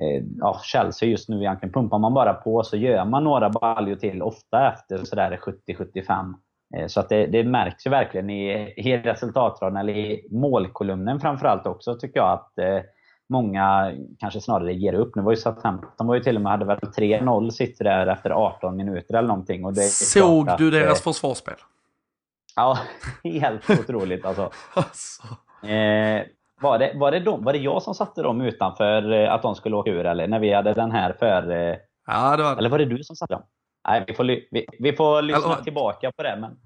eh, ja, Chelsea just nu egentligen. Pumpar man bara på så gör man några baljor till, ofta efter sådär 70-75. Eh, så att det, det, märks ju verkligen i, i resultatraden, eller i målkolumnen framförallt också, tycker jag att eh, många kanske snarare ger upp. Nu var ju Southampton var ju till och med, hade väl 3-0 sitter där efter 18 minuter eller någonting. Och det Såg du deras eh, försvarsspel? Ja, helt otroligt alltså. alltså. Eh, var, det, var, det de, var det jag som satte dem utanför att de skulle åka ur eller? När vi hade den här för... Eh, ja, det var det. Eller var det du som satte dem? Nej, vi får, vi, vi får lyssna eller, tillbaka på det. Men...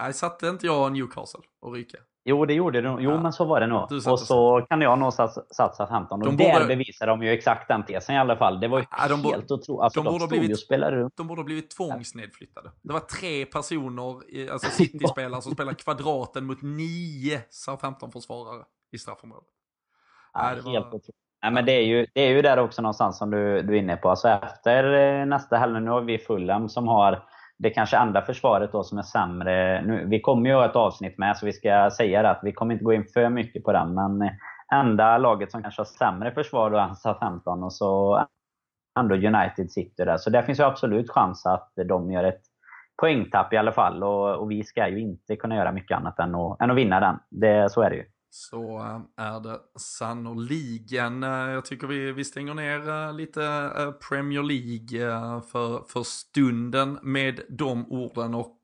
Nej, satte inte jag Newcastle och ryka? Jo, det gjorde du. Jo, ja. men så var det nog. Och så kan jag nog satsa 15. Och de där borde... bevisar de ju exakt den tesen i alla fall. Det var ju ja, de helt otroligt. Alltså, de, de, borde blivit, spelade... de borde ha blivit tvångsnedflyttade. Det var tre personer, alltså City-spelare, som spelade kvadraten mot nio Southampton-försvarare i straffområdet. Ja, Nej, var... helt otroligt. Nej, men det är, ju, det är ju där också någonstans som du, du är inne på. Alltså efter eh, nästa helg, nu har vi Fulham som har det kanske andra försvaret då som är sämre. Nu, vi kommer ju ha ett avsnitt med, så vi ska säga det att vi kommer inte gå in för mycket på den. Men enda laget som kanske har sämre försvar då är SA-15 och så ändå United sitter där. Så där finns ju absolut chans att de gör ett poängtapp i alla fall. Och, och vi ska ju inte kunna göra mycket annat än att, än att vinna den. Det, så är det ju. Så eh, är det sannoliken. Eh, jag tycker vi, vi stänger ner eh, lite Premier League för, för stunden med de orden och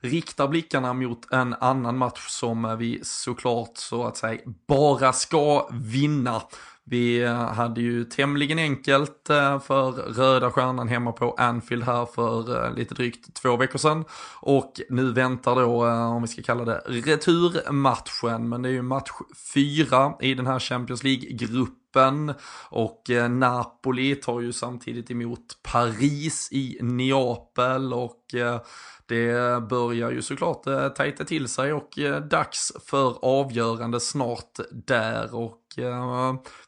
riktar blickarna mot en annan match som vi såklart så att säga bara ska vinna. Vi eh, hade ju tämligen enkelt eh, för Röda Stjärnan hemma på Anfield här för eh, lite drygt två veckor sedan. Och nu väntar då, om vi ska kalla det, returmatchen. Men det är ju match fyra i den här Champions League-gruppen. Och Napoli tar ju samtidigt emot Paris i Neapel och det börjar ju såklart tajta till sig och dags för avgörande snart där. Och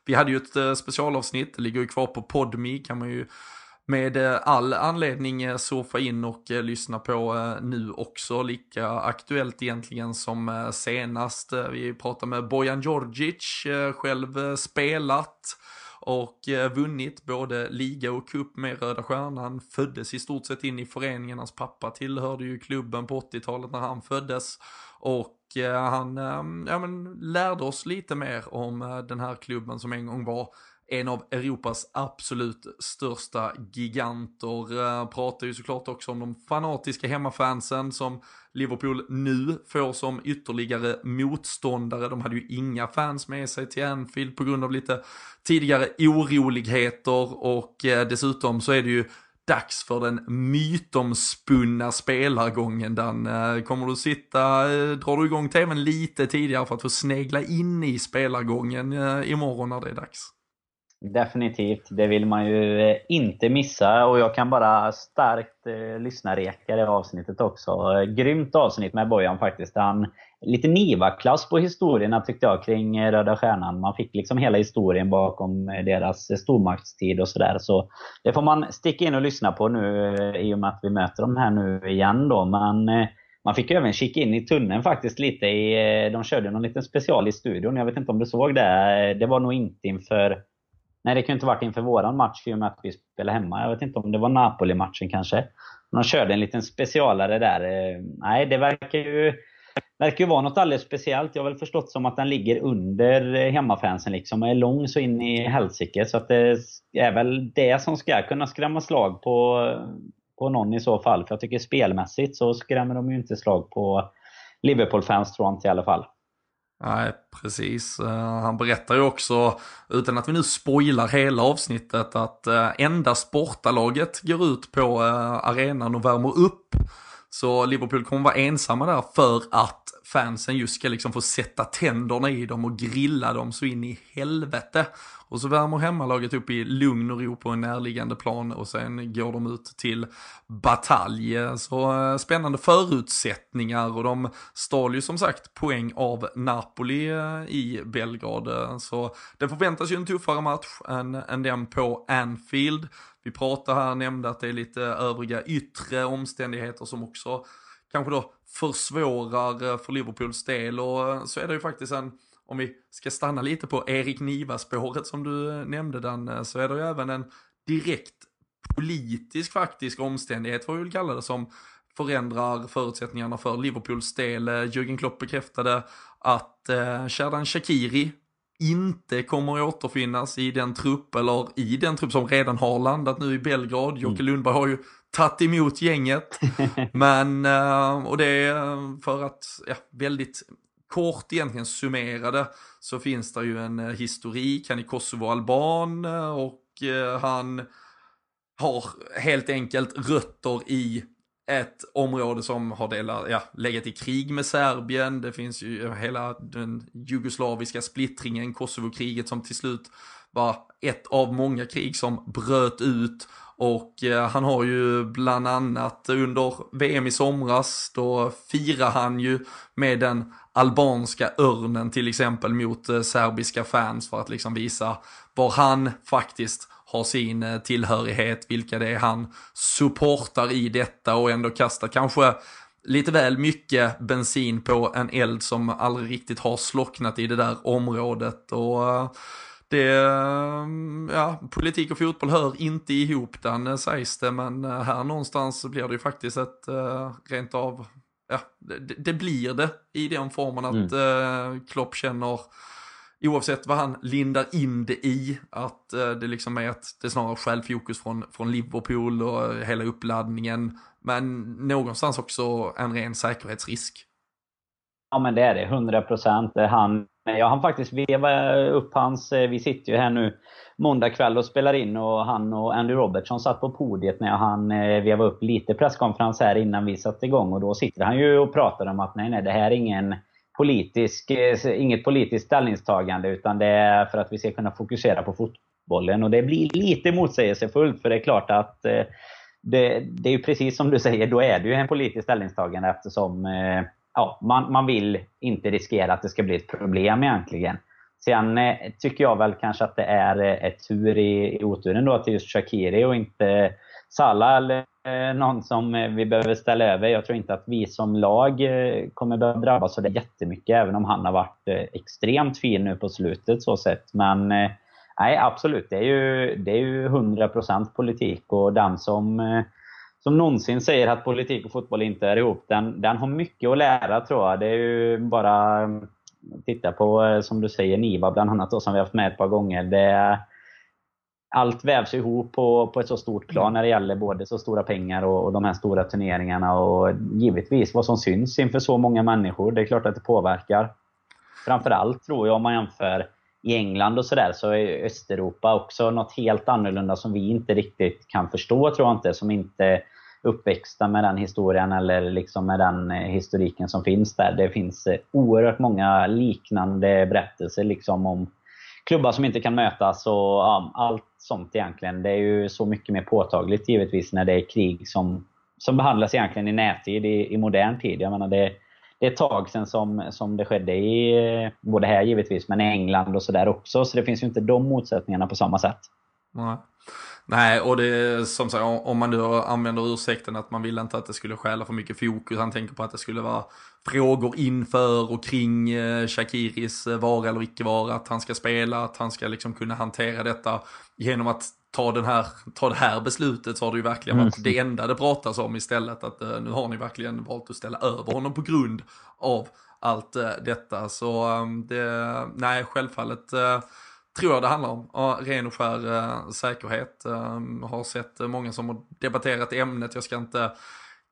vi hade ju ett eh, specialavsnitt, det ligger ju kvar på Podme kan man ju med eh, all anledning eh, surfa in och lyssna på nu också. Lika aktuellt egentligen som senast. Vi pratade med Bojan Djordjic, själv spelat och vunnit både liga och cup med Röda Stjärnan. Föddes i stort sett in i föreningen, hans pappa tillhörde ju klubben på 80-talet när han föddes. Och eh, han eh, ja, men, lärde oss lite mer om eh, den här klubben som en gång var en av Europas absolut största giganter. Pratar ju såklart också om de fanatiska hemmafansen som Liverpool nu får som ytterligare motståndare. De hade ju inga fans med sig till Anfield på grund av lite tidigare oroligheter och dessutom så är det ju dags för den mytomspunna spelargången Dan. Kommer du sitta, eh, drar du igång tvn lite tidigare för att få snegla in i spelargången eh, imorgon när det är dags? Definitivt, det vill man ju eh, inte missa och jag kan bara starkt eh, lyssna reka det avsnittet också. Grymt avsnitt med Bojan faktiskt. Han lite Niva-klass på historierna tyckte jag kring eh, Röda Stjärnan. Man fick liksom hela historien bakom eh, deras eh, stormaktstid och sådär. Så det får man sticka in och lyssna på nu i och med att vi möter dem här nu igen då. Men man fick även kika in i tunneln faktiskt lite. I, de körde någon liten special i studion. Jag vet inte om du såg det? Det var nog inte inför Nej, det kunde inte varit inför våran match i och med att vi spelade hemma. Jag vet inte om det var Napoli-matchen kanske. De körde en liten specialare där. Nej, det verkar ju verkar ju vara något alldeles speciellt. Jag har väl förstått som att den ligger under eh, hemmafansen liksom och är lång så in i helsike. Så att det är väl det som ska kunna skrämma slag på, på någon i så fall. För jag tycker spelmässigt så skrämmer de ju inte slag på Liverpool-fans tror jag inte i alla fall. Nej, precis. Eh, han berättar ju också, utan att vi nu spoilar hela avsnittet, att eh, endast bortalaget går ut på arenan och värmer upp. Så Liverpool kommer vara ensamma där för att fansen just ska liksom få sätta tänderna i dem och grilla dem så in i helvete. Och så värmer hemmalaget upp i lugn och ro på en närliggande plan och sen går de ut till batalj. Så eh, spännande förutsättningar och de stal ju som sagt poäng av Napoli eh, i Belgrad. Eh, så det förväntas ju en tuffare match än, än den på Anfield. Vi pratade här, nämnde att det är lite övriga yttre omständigheter som också kanske då försvårar eh, för Liverpools del och så är det ju faktiskt en om vi ska stanna lite på Erik Niva-spåret som du nämnde den, så är det ju även en direkt politisk faktisk omständighet, får vi väl kalla det, som förändrar förutsättningarna för Liverpools del. Jürgen Klopp bekräftade att eh, Sherdan Shakiri inte kommer att återfinnas i den trupp, eller i den trupp som redan har landat nu i Belgrad. Jocke mm. Lundberg har ju tagit emot gänget. Men, eh, och det är för att, ja, väldigt kort egentligen summerade så finns det ju en eh, historik, han är Kosovo-alban eh, och eh, han har helt enkelt rötter i ett område som har delat, ja, legat i krig med Serbien. Det finns ju hela den jugoslaviska splittringen, Kosovo-kriget som till slut var ett av många krig som bröt ut och eh, han har ju bland annat under VM i somras, då firar han ju med den albanska örnen till exempel mot eh, serbiska fans för att liksom visa var han faktiskt har sin eh, tillhörighet, vilka det är han supportar i detta och ändå kastar kanske lite väl mycket bensin på en eld som aldrig riktigt har slocknat i det där området. Och det, ja, politik och fotboll hör inte ihop den sägs det, men här någonstans blir det ju faktiskt ett rent av ja, det, det, blir det i den formen att mm. eh, Klopp känner oavsett vad han lindar in det i, att eh, det liksom är att det snarare stjäl fokus från, från Liverpool och hela uppladdningen, men någonstans också en ren säkerhetsrisk. Ja men det är det, 100 procent. Han, jag hann faktiskt veva upp hans, eh, vi sitter ju här nu måndag kväll och spelar in och han och Andy Robertson satt på podiet när han eh, vevade upp lite presskonferens här innan vi satte igång och då sitter han ju och pratar om att nej nej det här är ingen politisk, eh, inget politiskt ställningstagande utan det är för att vi ska kunna fokusera på fotbollen. Och det blir lite motsägelsefullt för det är klart att det, det är ju precis som du säger, då är det ju en politisk ställningstagande eftersom eh, ja, man, man vill inte riskera att det ska bli ett problem egentligen. Sen eh, tycker jag väl kanske att det är eh, ett tur i, i oturen då till just Shakiri och inte Salah eller Eh, någon som eh, vi behöver ställa över. Jag tror inte att vi som lag eh, kommer behöva drabbas av det jättemycket, även om han har varit eh, extremt fin nu på slutet så sett. Men nej, absolut. Det är ju, det är ju 100% politik och den som, som någonsin säger att politik och fotboll inte är ihop, den, den har mycket att lära tror jag. Det är ju bara titta på, som du säger, Niva bland annat då, som vi har haft med ett par gånger. Det, allt vävs ihop på, på ett så stort plan mm. när det gäller både så stora pengar och, och de här stora turneringarna. Och givetvis vad som syns inför så många människor. Det är klart att det påverkar. Framförallt tror jag om man jämför i England och sådär så är Östeuropa också något helt annorlunda som vi inte riktigt kan förstå tror jag inte. Som inte uppväxta med den historien eller liksom med den eh, historiken som finns där. Det finns eh, oerhört många liknande berättelser liksom om klubbar som inte kan mötas och ja, allt sånt egentligen. Det är ju så mycket mer påtagligt givetvis när det är krig som, som behandlas egentligen i närtid, i, i modern tid. Jag menar det, det är ett tag sedan som, som det skedde i, eh, både här givetvis, men i England och sådär också. Så det finns ju inte de motsättningarna på samma sätt. Nej. Nej, och det som sagt, om man nu använder ursäkten att man vill inte att det skulle stjäla för mycket fokus. Han tänker på att det skulle vara frågor inför och kring eh, Shakiris eh, vara eller icke vara. Att han ska spela, att han ska liksom kunna hantera detta genom att ta, den här, ta det här beslutet så har det ju verkligen varit mm. det enda det pratas om istället. Att uh, nu har ni verkligen valt att ställa över honom på grund av allt uh, detta. Så um, det, nej, självfallet uh, tror jag det handlar om. Ja, ren och skär uh, säkerhet. Uh, har sett många som har debatterat ämnet. Jag ska inte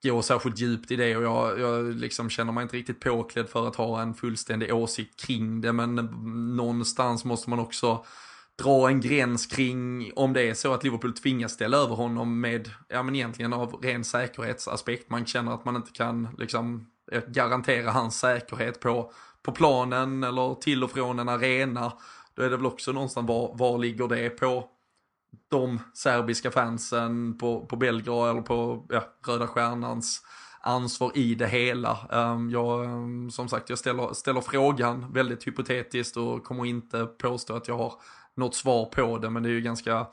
gå särskilt djupt i det och jag, jag liksom känner mig inte riktigt påklädd för att ha en fullständig åsikt kring det. Men någonstans måste man också dra en gräns kring om det är så att Liverpool tvingas ställa över honom med, ja men egentligen av ren säkerhetsaspekt. Man känner att man inte kan liksom eh, garantera hans säkerhet på, på planen eller till och från en arena. Då är det väl också någonstans var, var ligger det på de serbiska fansen på, på Belgrad eller på ja, Röda Stjärnans ansvar i det hela. Ehm, jag, ehm, som sagt, jag ställer, ställer frågan väldigt hypotetiskt och kommer inte påstå att jag har något svar på det, men det är ju ganska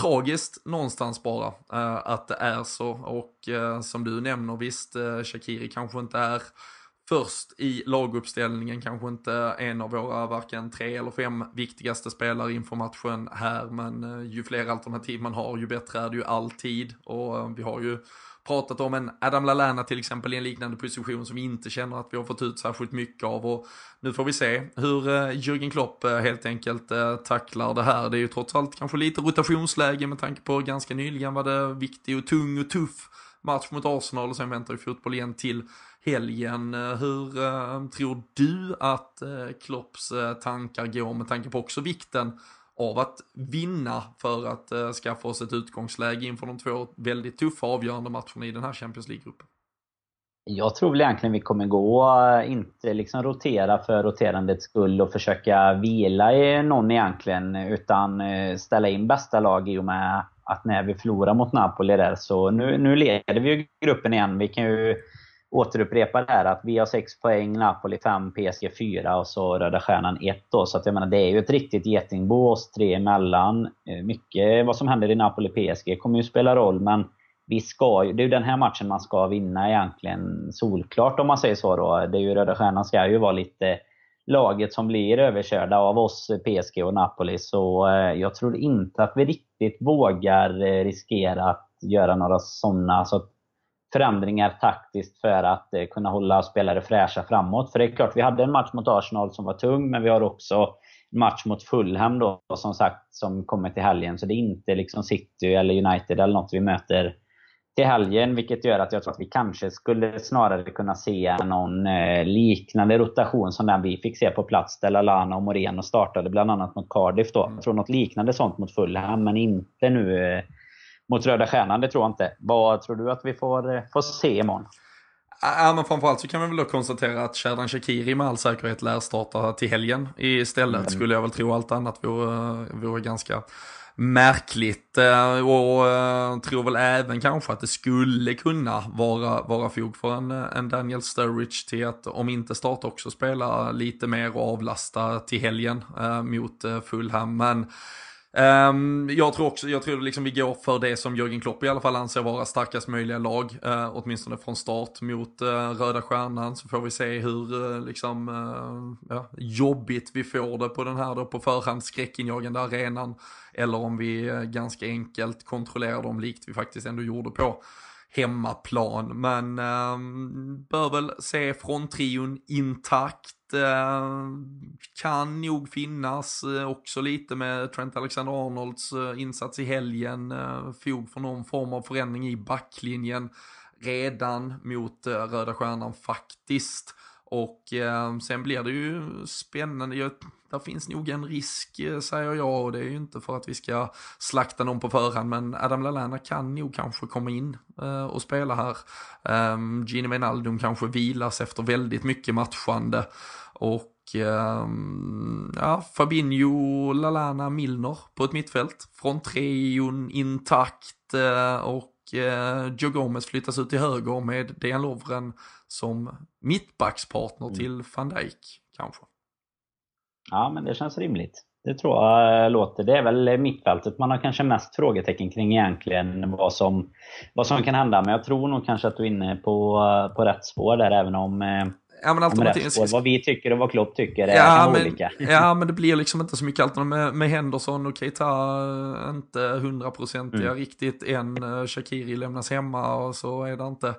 tragiskt någonstans bara eh, att det är så. Och eh, som du nämner, visst, eh, Shakiri kanske inte är först i laguppställningen, kanske inte en av våra varken tre eller fem viktigaste spelare inför matchen här, men ju fler alternativ man har, ju bättre är det ju alltid. Och vi har ju pratat om en Adam Lallana till exempel i en liknande position som vi inte känner att vi har fått ut särskilt mycket av. Och nu får vi se hur eh, Jürgen Klopp eh, helt enkelt eh, tacklar det här. Det är ju trots allt kanske lite rotationsläge med tanke på ganska nyligen var det viktig och tung och tuff match mot Arsenal och sen väntar ju fotboll igen till helgen. Hur tror du att Klopps tankar går med tanke på också vikten av att vinna för att eh, skaffa oss ett utgångsläge inför de två väldigt tuffa avgörande matcherna i den här Champions League-gruppen. Jag tror väl egentligen vi kommer gå, eh, inte liksom rotera för roterandets skull och försöka vila i någon egentligen, utan eh, ställa in bästa lag i och med att när vi förlorar mot Napoli där så nu, nu leder vi ju gruppen igen. Vi kan ju återupprepa det här att vi har 6 poäng, Napoli 5, PSG 4 och så Röda Stjärnan 1 då. Så att jag menar, det är ju ett riktigt getingbo oss tre emellan. Eh, mycket vad som händer i Napoli-PSG kommer ju spela roll, men vi ska ju, det är ju den här matchen man ska vinna egentligen solklart om man säger så då. Det är ju Röda Stjärnan ska ju vara lite laget som blir överkörda av oss, eh, PSG och Napoli. Så eh, jag tror inte att vi riktigt vågar riskera att göra några sådana. Så förändringar taktiskt för att eh, kunna hålla spelare fräscha framåt. För det är klart, vi hade en match mot Arsenal som var tung, men vi har också en match mot Fulham då, som sagt, som kommer till helgen. Så det är inte liksom City eller United eller något vi möter till helgen, vilket gör att jag tror att vi kanske skulle snarare kunna se någon eh, liknande rotation som den vi fick se på plats där Lallana och Moreno startade bland annat mot Cardiff. Då. Jag tror något liknande sånt mot Fulham, men inte nu eh, mot Röda Stjärnan. Det tror jag inte. Vad tror du att vi får, eh, får se imorgon? Ja, men framförallt så kan vi väl då konstatera att Sherdan Shakiri med all säkerhet lär starta till helgen istället. Mm. Skulle jag väl tro allt annat vore, vore ganska märkligt. Eh, och uh, tror väl även kanske att det skulle kunna vara, vara fog för en, en Daniel Sturridge till att om inte starta också spela lite mer och avlasta till helgen mot Fulham. Men Um, jag tror också, jag tror liksom vi går för det som Jörgen Klopp i alla fall anser vara starkast möjliga lag, uh, åtminstone från start mot uh, Röda Stjärnan, så får vi se hur uh, liksom, ja, jobbigt vi får det på den här då på förhand skräckinjagande arenan, eller om vi ganska enkelt kontrollerar dem likt vi faktiskt ändå gjorde på hemmaplan. Men um, bör väl se fronttrion intakt. Eh, kan nog finnas eh, också lite med Trent Alexander-Arnolds eh, insats i helgen, fog för någon form av förändring i backlinjen redan mot Röda Stjärnan faktiskt. Och eh, sen blir det ju spännande. Jag, där finns nog en risk eh, säger jag och det är ju inte för att vi ska slakta någon på förhand men Adam Lallana kan nog kanske komma in eh, och spela här. Eh, Gini Wijnaldum kanske vilas efter väldigt mycket matchande och ehm, ja, Fabinho, Lallana Milner på ett mittfält. Från treon intakt eh, och eh, Joe Gomez flyttas ut till höger med Dejan Lovren som mittbackspartner mm. till van Dijk kanske. Ja, men det känns rimligt. Det tror jag låter. Det är väl mittfältet man har kanske mest frågetecken kring egentligen vad som, vad som kan hända. Men jag tror nog kanske att du är inne på, på rätt spår där även om eh, Ja, men alternativ... Vad vi tycker och vad Klopp tycker är ja, men, olika. Ja, men det blir liksom inte så mycket alternativ med, med Henderson och Keita inte hundraprocentiga mm. riktigt än. Eh, Shakiri lämnas hemma och så är det inte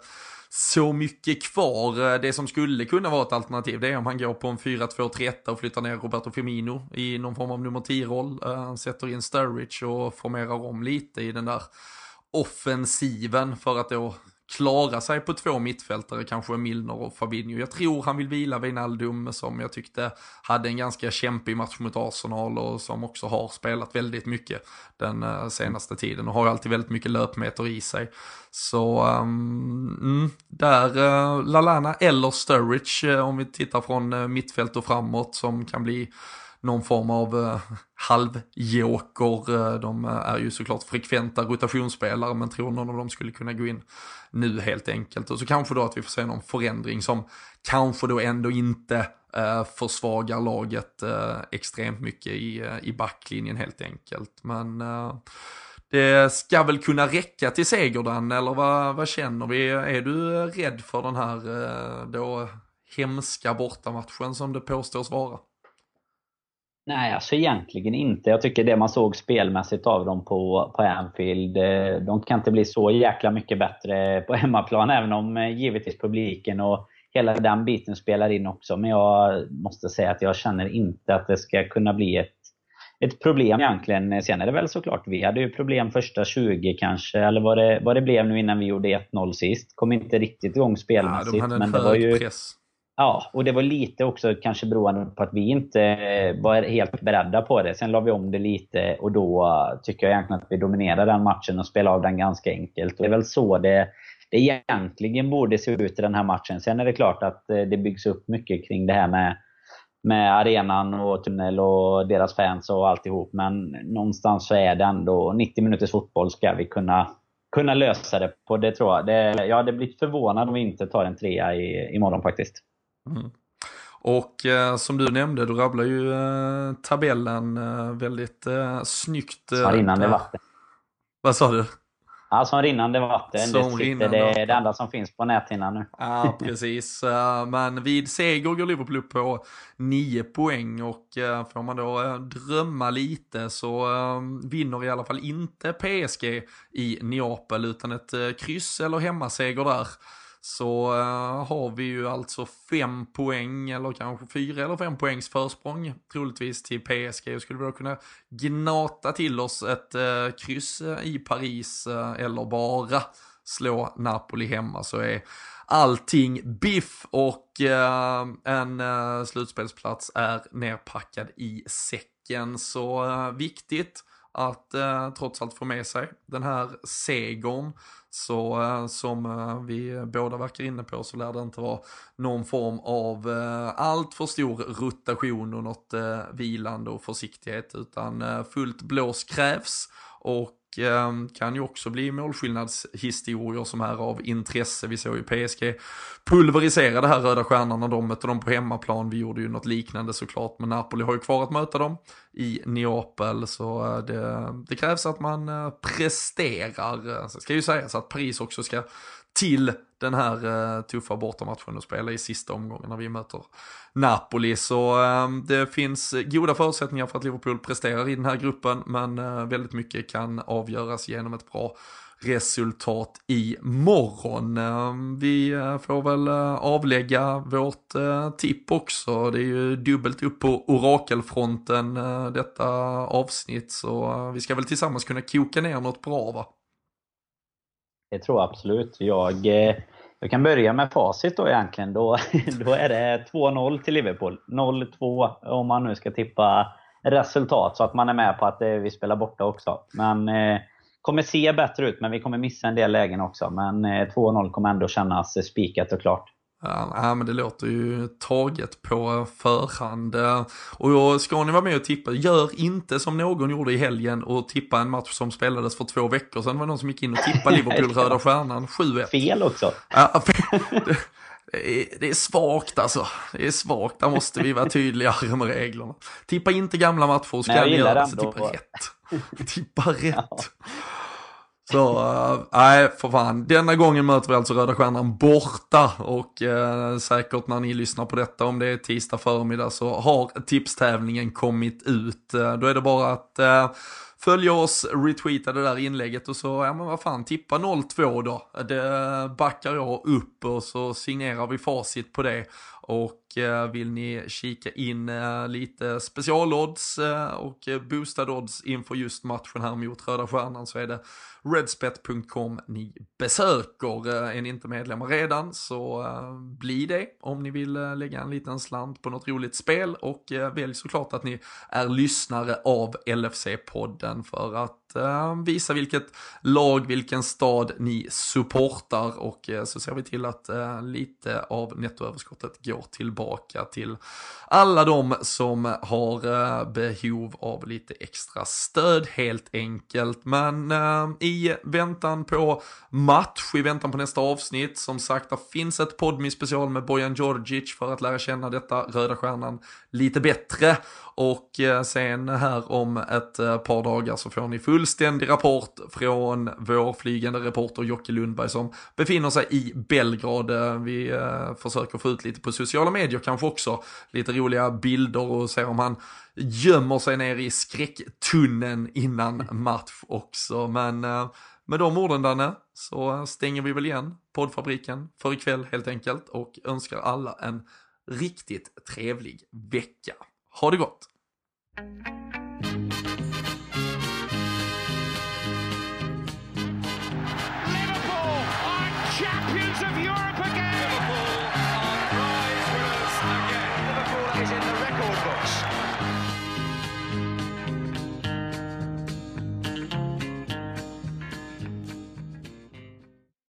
så mycket kvar. Eh, det som skulle kunna vara ett alternativ det är om han går på en 4-2-3-1 och flyttar ner Roberto Firmino i någon form av nummer 10-roll. Eh, han sätter in Sturridge och formerar om lite i den där offensiven för att då klara sig på två mittfältare, kanske Milner och Fabinho. Jag tror han vill vila Wijnaldum som jag tyckte hade en ganska kämpig match mot Arsenal och som också har spelat väldigt mycket den eh, senaste tiden och har alltid väldigt mycket löpmeter i sig. Så um, där uh, Lalana eller Sturridge eh, om vi tittar från mittfält och framåt som kan bli någon form av eh, halvjoker. Eh, de eh, är ju såklart frekventa rotationsspelare men tror någon av dem skulle kunna gå in nu helt enkelt. Och så kanske då att vi får se någon förändring som kanske då ändå inte eh, försvagar laget eh, extremt mycket i, eh, i backlinjen helt enkelt. Men det ska väl kunna räcka till seger Dan, eller vad, vad känner vi? Är du rädd för den här då hemska bortamatchen som det påstås vara? Nej, alltså egentligen inte. Jag tycker det man såg spelmässigt av dem på, på Anfield, eh, de kan inte bli så jäkla mycket bättre på hemmaplan, även om eh, givetvis publiken och hela den biten spelar in också. Men jag måste säga att jag känner inte att det ska kunna bli ett, ett problem egentligen. Sen är det väl såklart, vi hade ju problem första 20 kanske, eller vad det, vad det blev nu innan vi gjorde 1-0 sist. Kom inte riktigt igång spelmässigt. Ja, de hade en men hög det var ju, press. Ja, och det var lite också kanske beroende på att vi inte eh, var helt beredda på det. Sen la vi om det lite och då eh, tycker jag egentligen att vi dominerade den matchen och spelade av den ganska enkelt. Och det är väl så det, det egentligen borde se ut i den här matchen. Sen är det klart att eh, det byggs upp mycket kring det här med, med arenan och tunnel och deras fans och alltihop. Men någonstans så är det ändå 90 minuters fotboll ska vi kunna kunna lösa det på. Det tror jag. Det, jag hade blivit förvånad om vi inte tar en trea i, imorgon faktiskt. Mm. Och eh, som du nämnde, du rabblar ju eh, tabellen eh, väldigt eh, snyggt. Eh, rinnande vatten. Vad sa du? Ja, som rinnande vatten. Som det, rinnande det är det enda som finns på näthinnan nu. Ja, precis. Eh, men vid seger går Liverpool upp på 9 poäng och eh, får man då eh, drömma lite så vinner i alla fall inte PSG i Neapel utan ett kryss eller hemmaseger där så uh, har vi ju alltså fem poäng eller kanske fyra eller fem poängs försprång troligtvis till PSG och skulle vi då kunna gnata till oss ett uh, kryss eh, i Paris eller bara slå Napoli hemma så är allting biff och en slutspelsplats är nerpackad i säcken. Så viktigt att eh, trots allt få med sig den här segern. Så eh, som eh, vi båda verkar inne på så lär det inte vara någon form av eh, allt för stor rotation och något eh, vilande och försiktighet utan eh, fullt blås krävs. Och Ehm, kan ju också bli målskillnadshistorier som är av intresse. Vi såg ju PSG pulverisera det här Röda Stjärnan när de mötte dem på hemmaplan. Vi gjorde ju något liknande såklart, men Napoli har ju kvar att möta dem i Neapel. Så eh, det, det krävs att man eh, presterar. Eh, så ska ju sägas att Paris också ska till den här uh, tuffa bortamatchen och spela i sista omgången när vi möter Napoli. Så uh, det finns goda förutsättningar för att Liverpool presterar i den här gruppen, men uh, väldigt mycket kan avgöras genom ett bra resultat i morgon. Ehm, vi eh, får väl avlägga vårt tipp också. Det är ju dubbelt upp på orakelfronten detta avsnitt så vi ska väl tillsammans kunna koka ner något bra va? Det tror jag absolut. Jag, eh, jag kan börja med facit då egentligen. Då, då är det 2-0 till Liverpool. 0-2 om man nu ska tippa resultat så att man är med på att eh, vi spelar borta också. Men eh, kommer se bättre ut, men vi kommer missa en del lägen också. Men eh, 2-0 kommer ändå kännas spikat och klart. Ja, men det låter ju taget på förhand. Och ska ni vara med och tippa, gör inte som någon gjorde i helgen och tippa en match som spelades för två veckor sedan. Det var någon som gick in och tippade Liverpool Röda Stjärnan 7-1. Fel också. Ja, det, är, svagt alltså. Det är svagt, där måste vi vara tydligare med reglerna. Tippa inte gamla matcher, ska ni göra det så tippa rätt. tippa rätt. Ja. Så, eh, nej äh, för fan. Denna gången möter vi alltså Röda Stjärnan borta och äh, säkert när ni lyssnar på detta, om det är tisdag förmiddag, så har tipstävlingen kommit ut. Äh, då är det bara att följa oss, retweeta det där inlägget och så, ja men vad fan, tippa 02 då. Det backar jag upp och så signerar vi facit på det. Och eh, vill ni kika in eh, lite specialodds eh, och boostad odds inför just matchen här mot Röda Stjärnan så är det redspet.com ni besöker. Är ni inte medlemmar redan så bli det om ni vill lägga en liten slant på något roligt spel och välj såklart att ni är lyssnare av LFC-podden för att Eh, visa vilket lag, vilken stad ni supportar och eh, så ser vi till att eh, lite av nettoöverskottet går tillbaka till alla de som har behov av lite extra stöd helt enkelt. Men i väntan på match, i väntan på nästa avsnitt, som sagt, det finns ett podmi special med Bojan Djordjic för att lära känna detta Röda Stjärnan lite bättre. Och eh, sen här om ett eh, par dagar så får ni fullständig rapport från vår flygande reporter Jocke Lundberg som befinner sig i Belgrad. Eh, vi försöker få ut lite på sociala medier kanske också. Lite roliga bilder och se om han gömmer sig ner i skräcktunneln innan match också. Men med de orden Danne så stänger vi väl igen poddfabriken för ikväll helt enkelt och önskar alla en riktigt trevlig vecka. Ha det gott!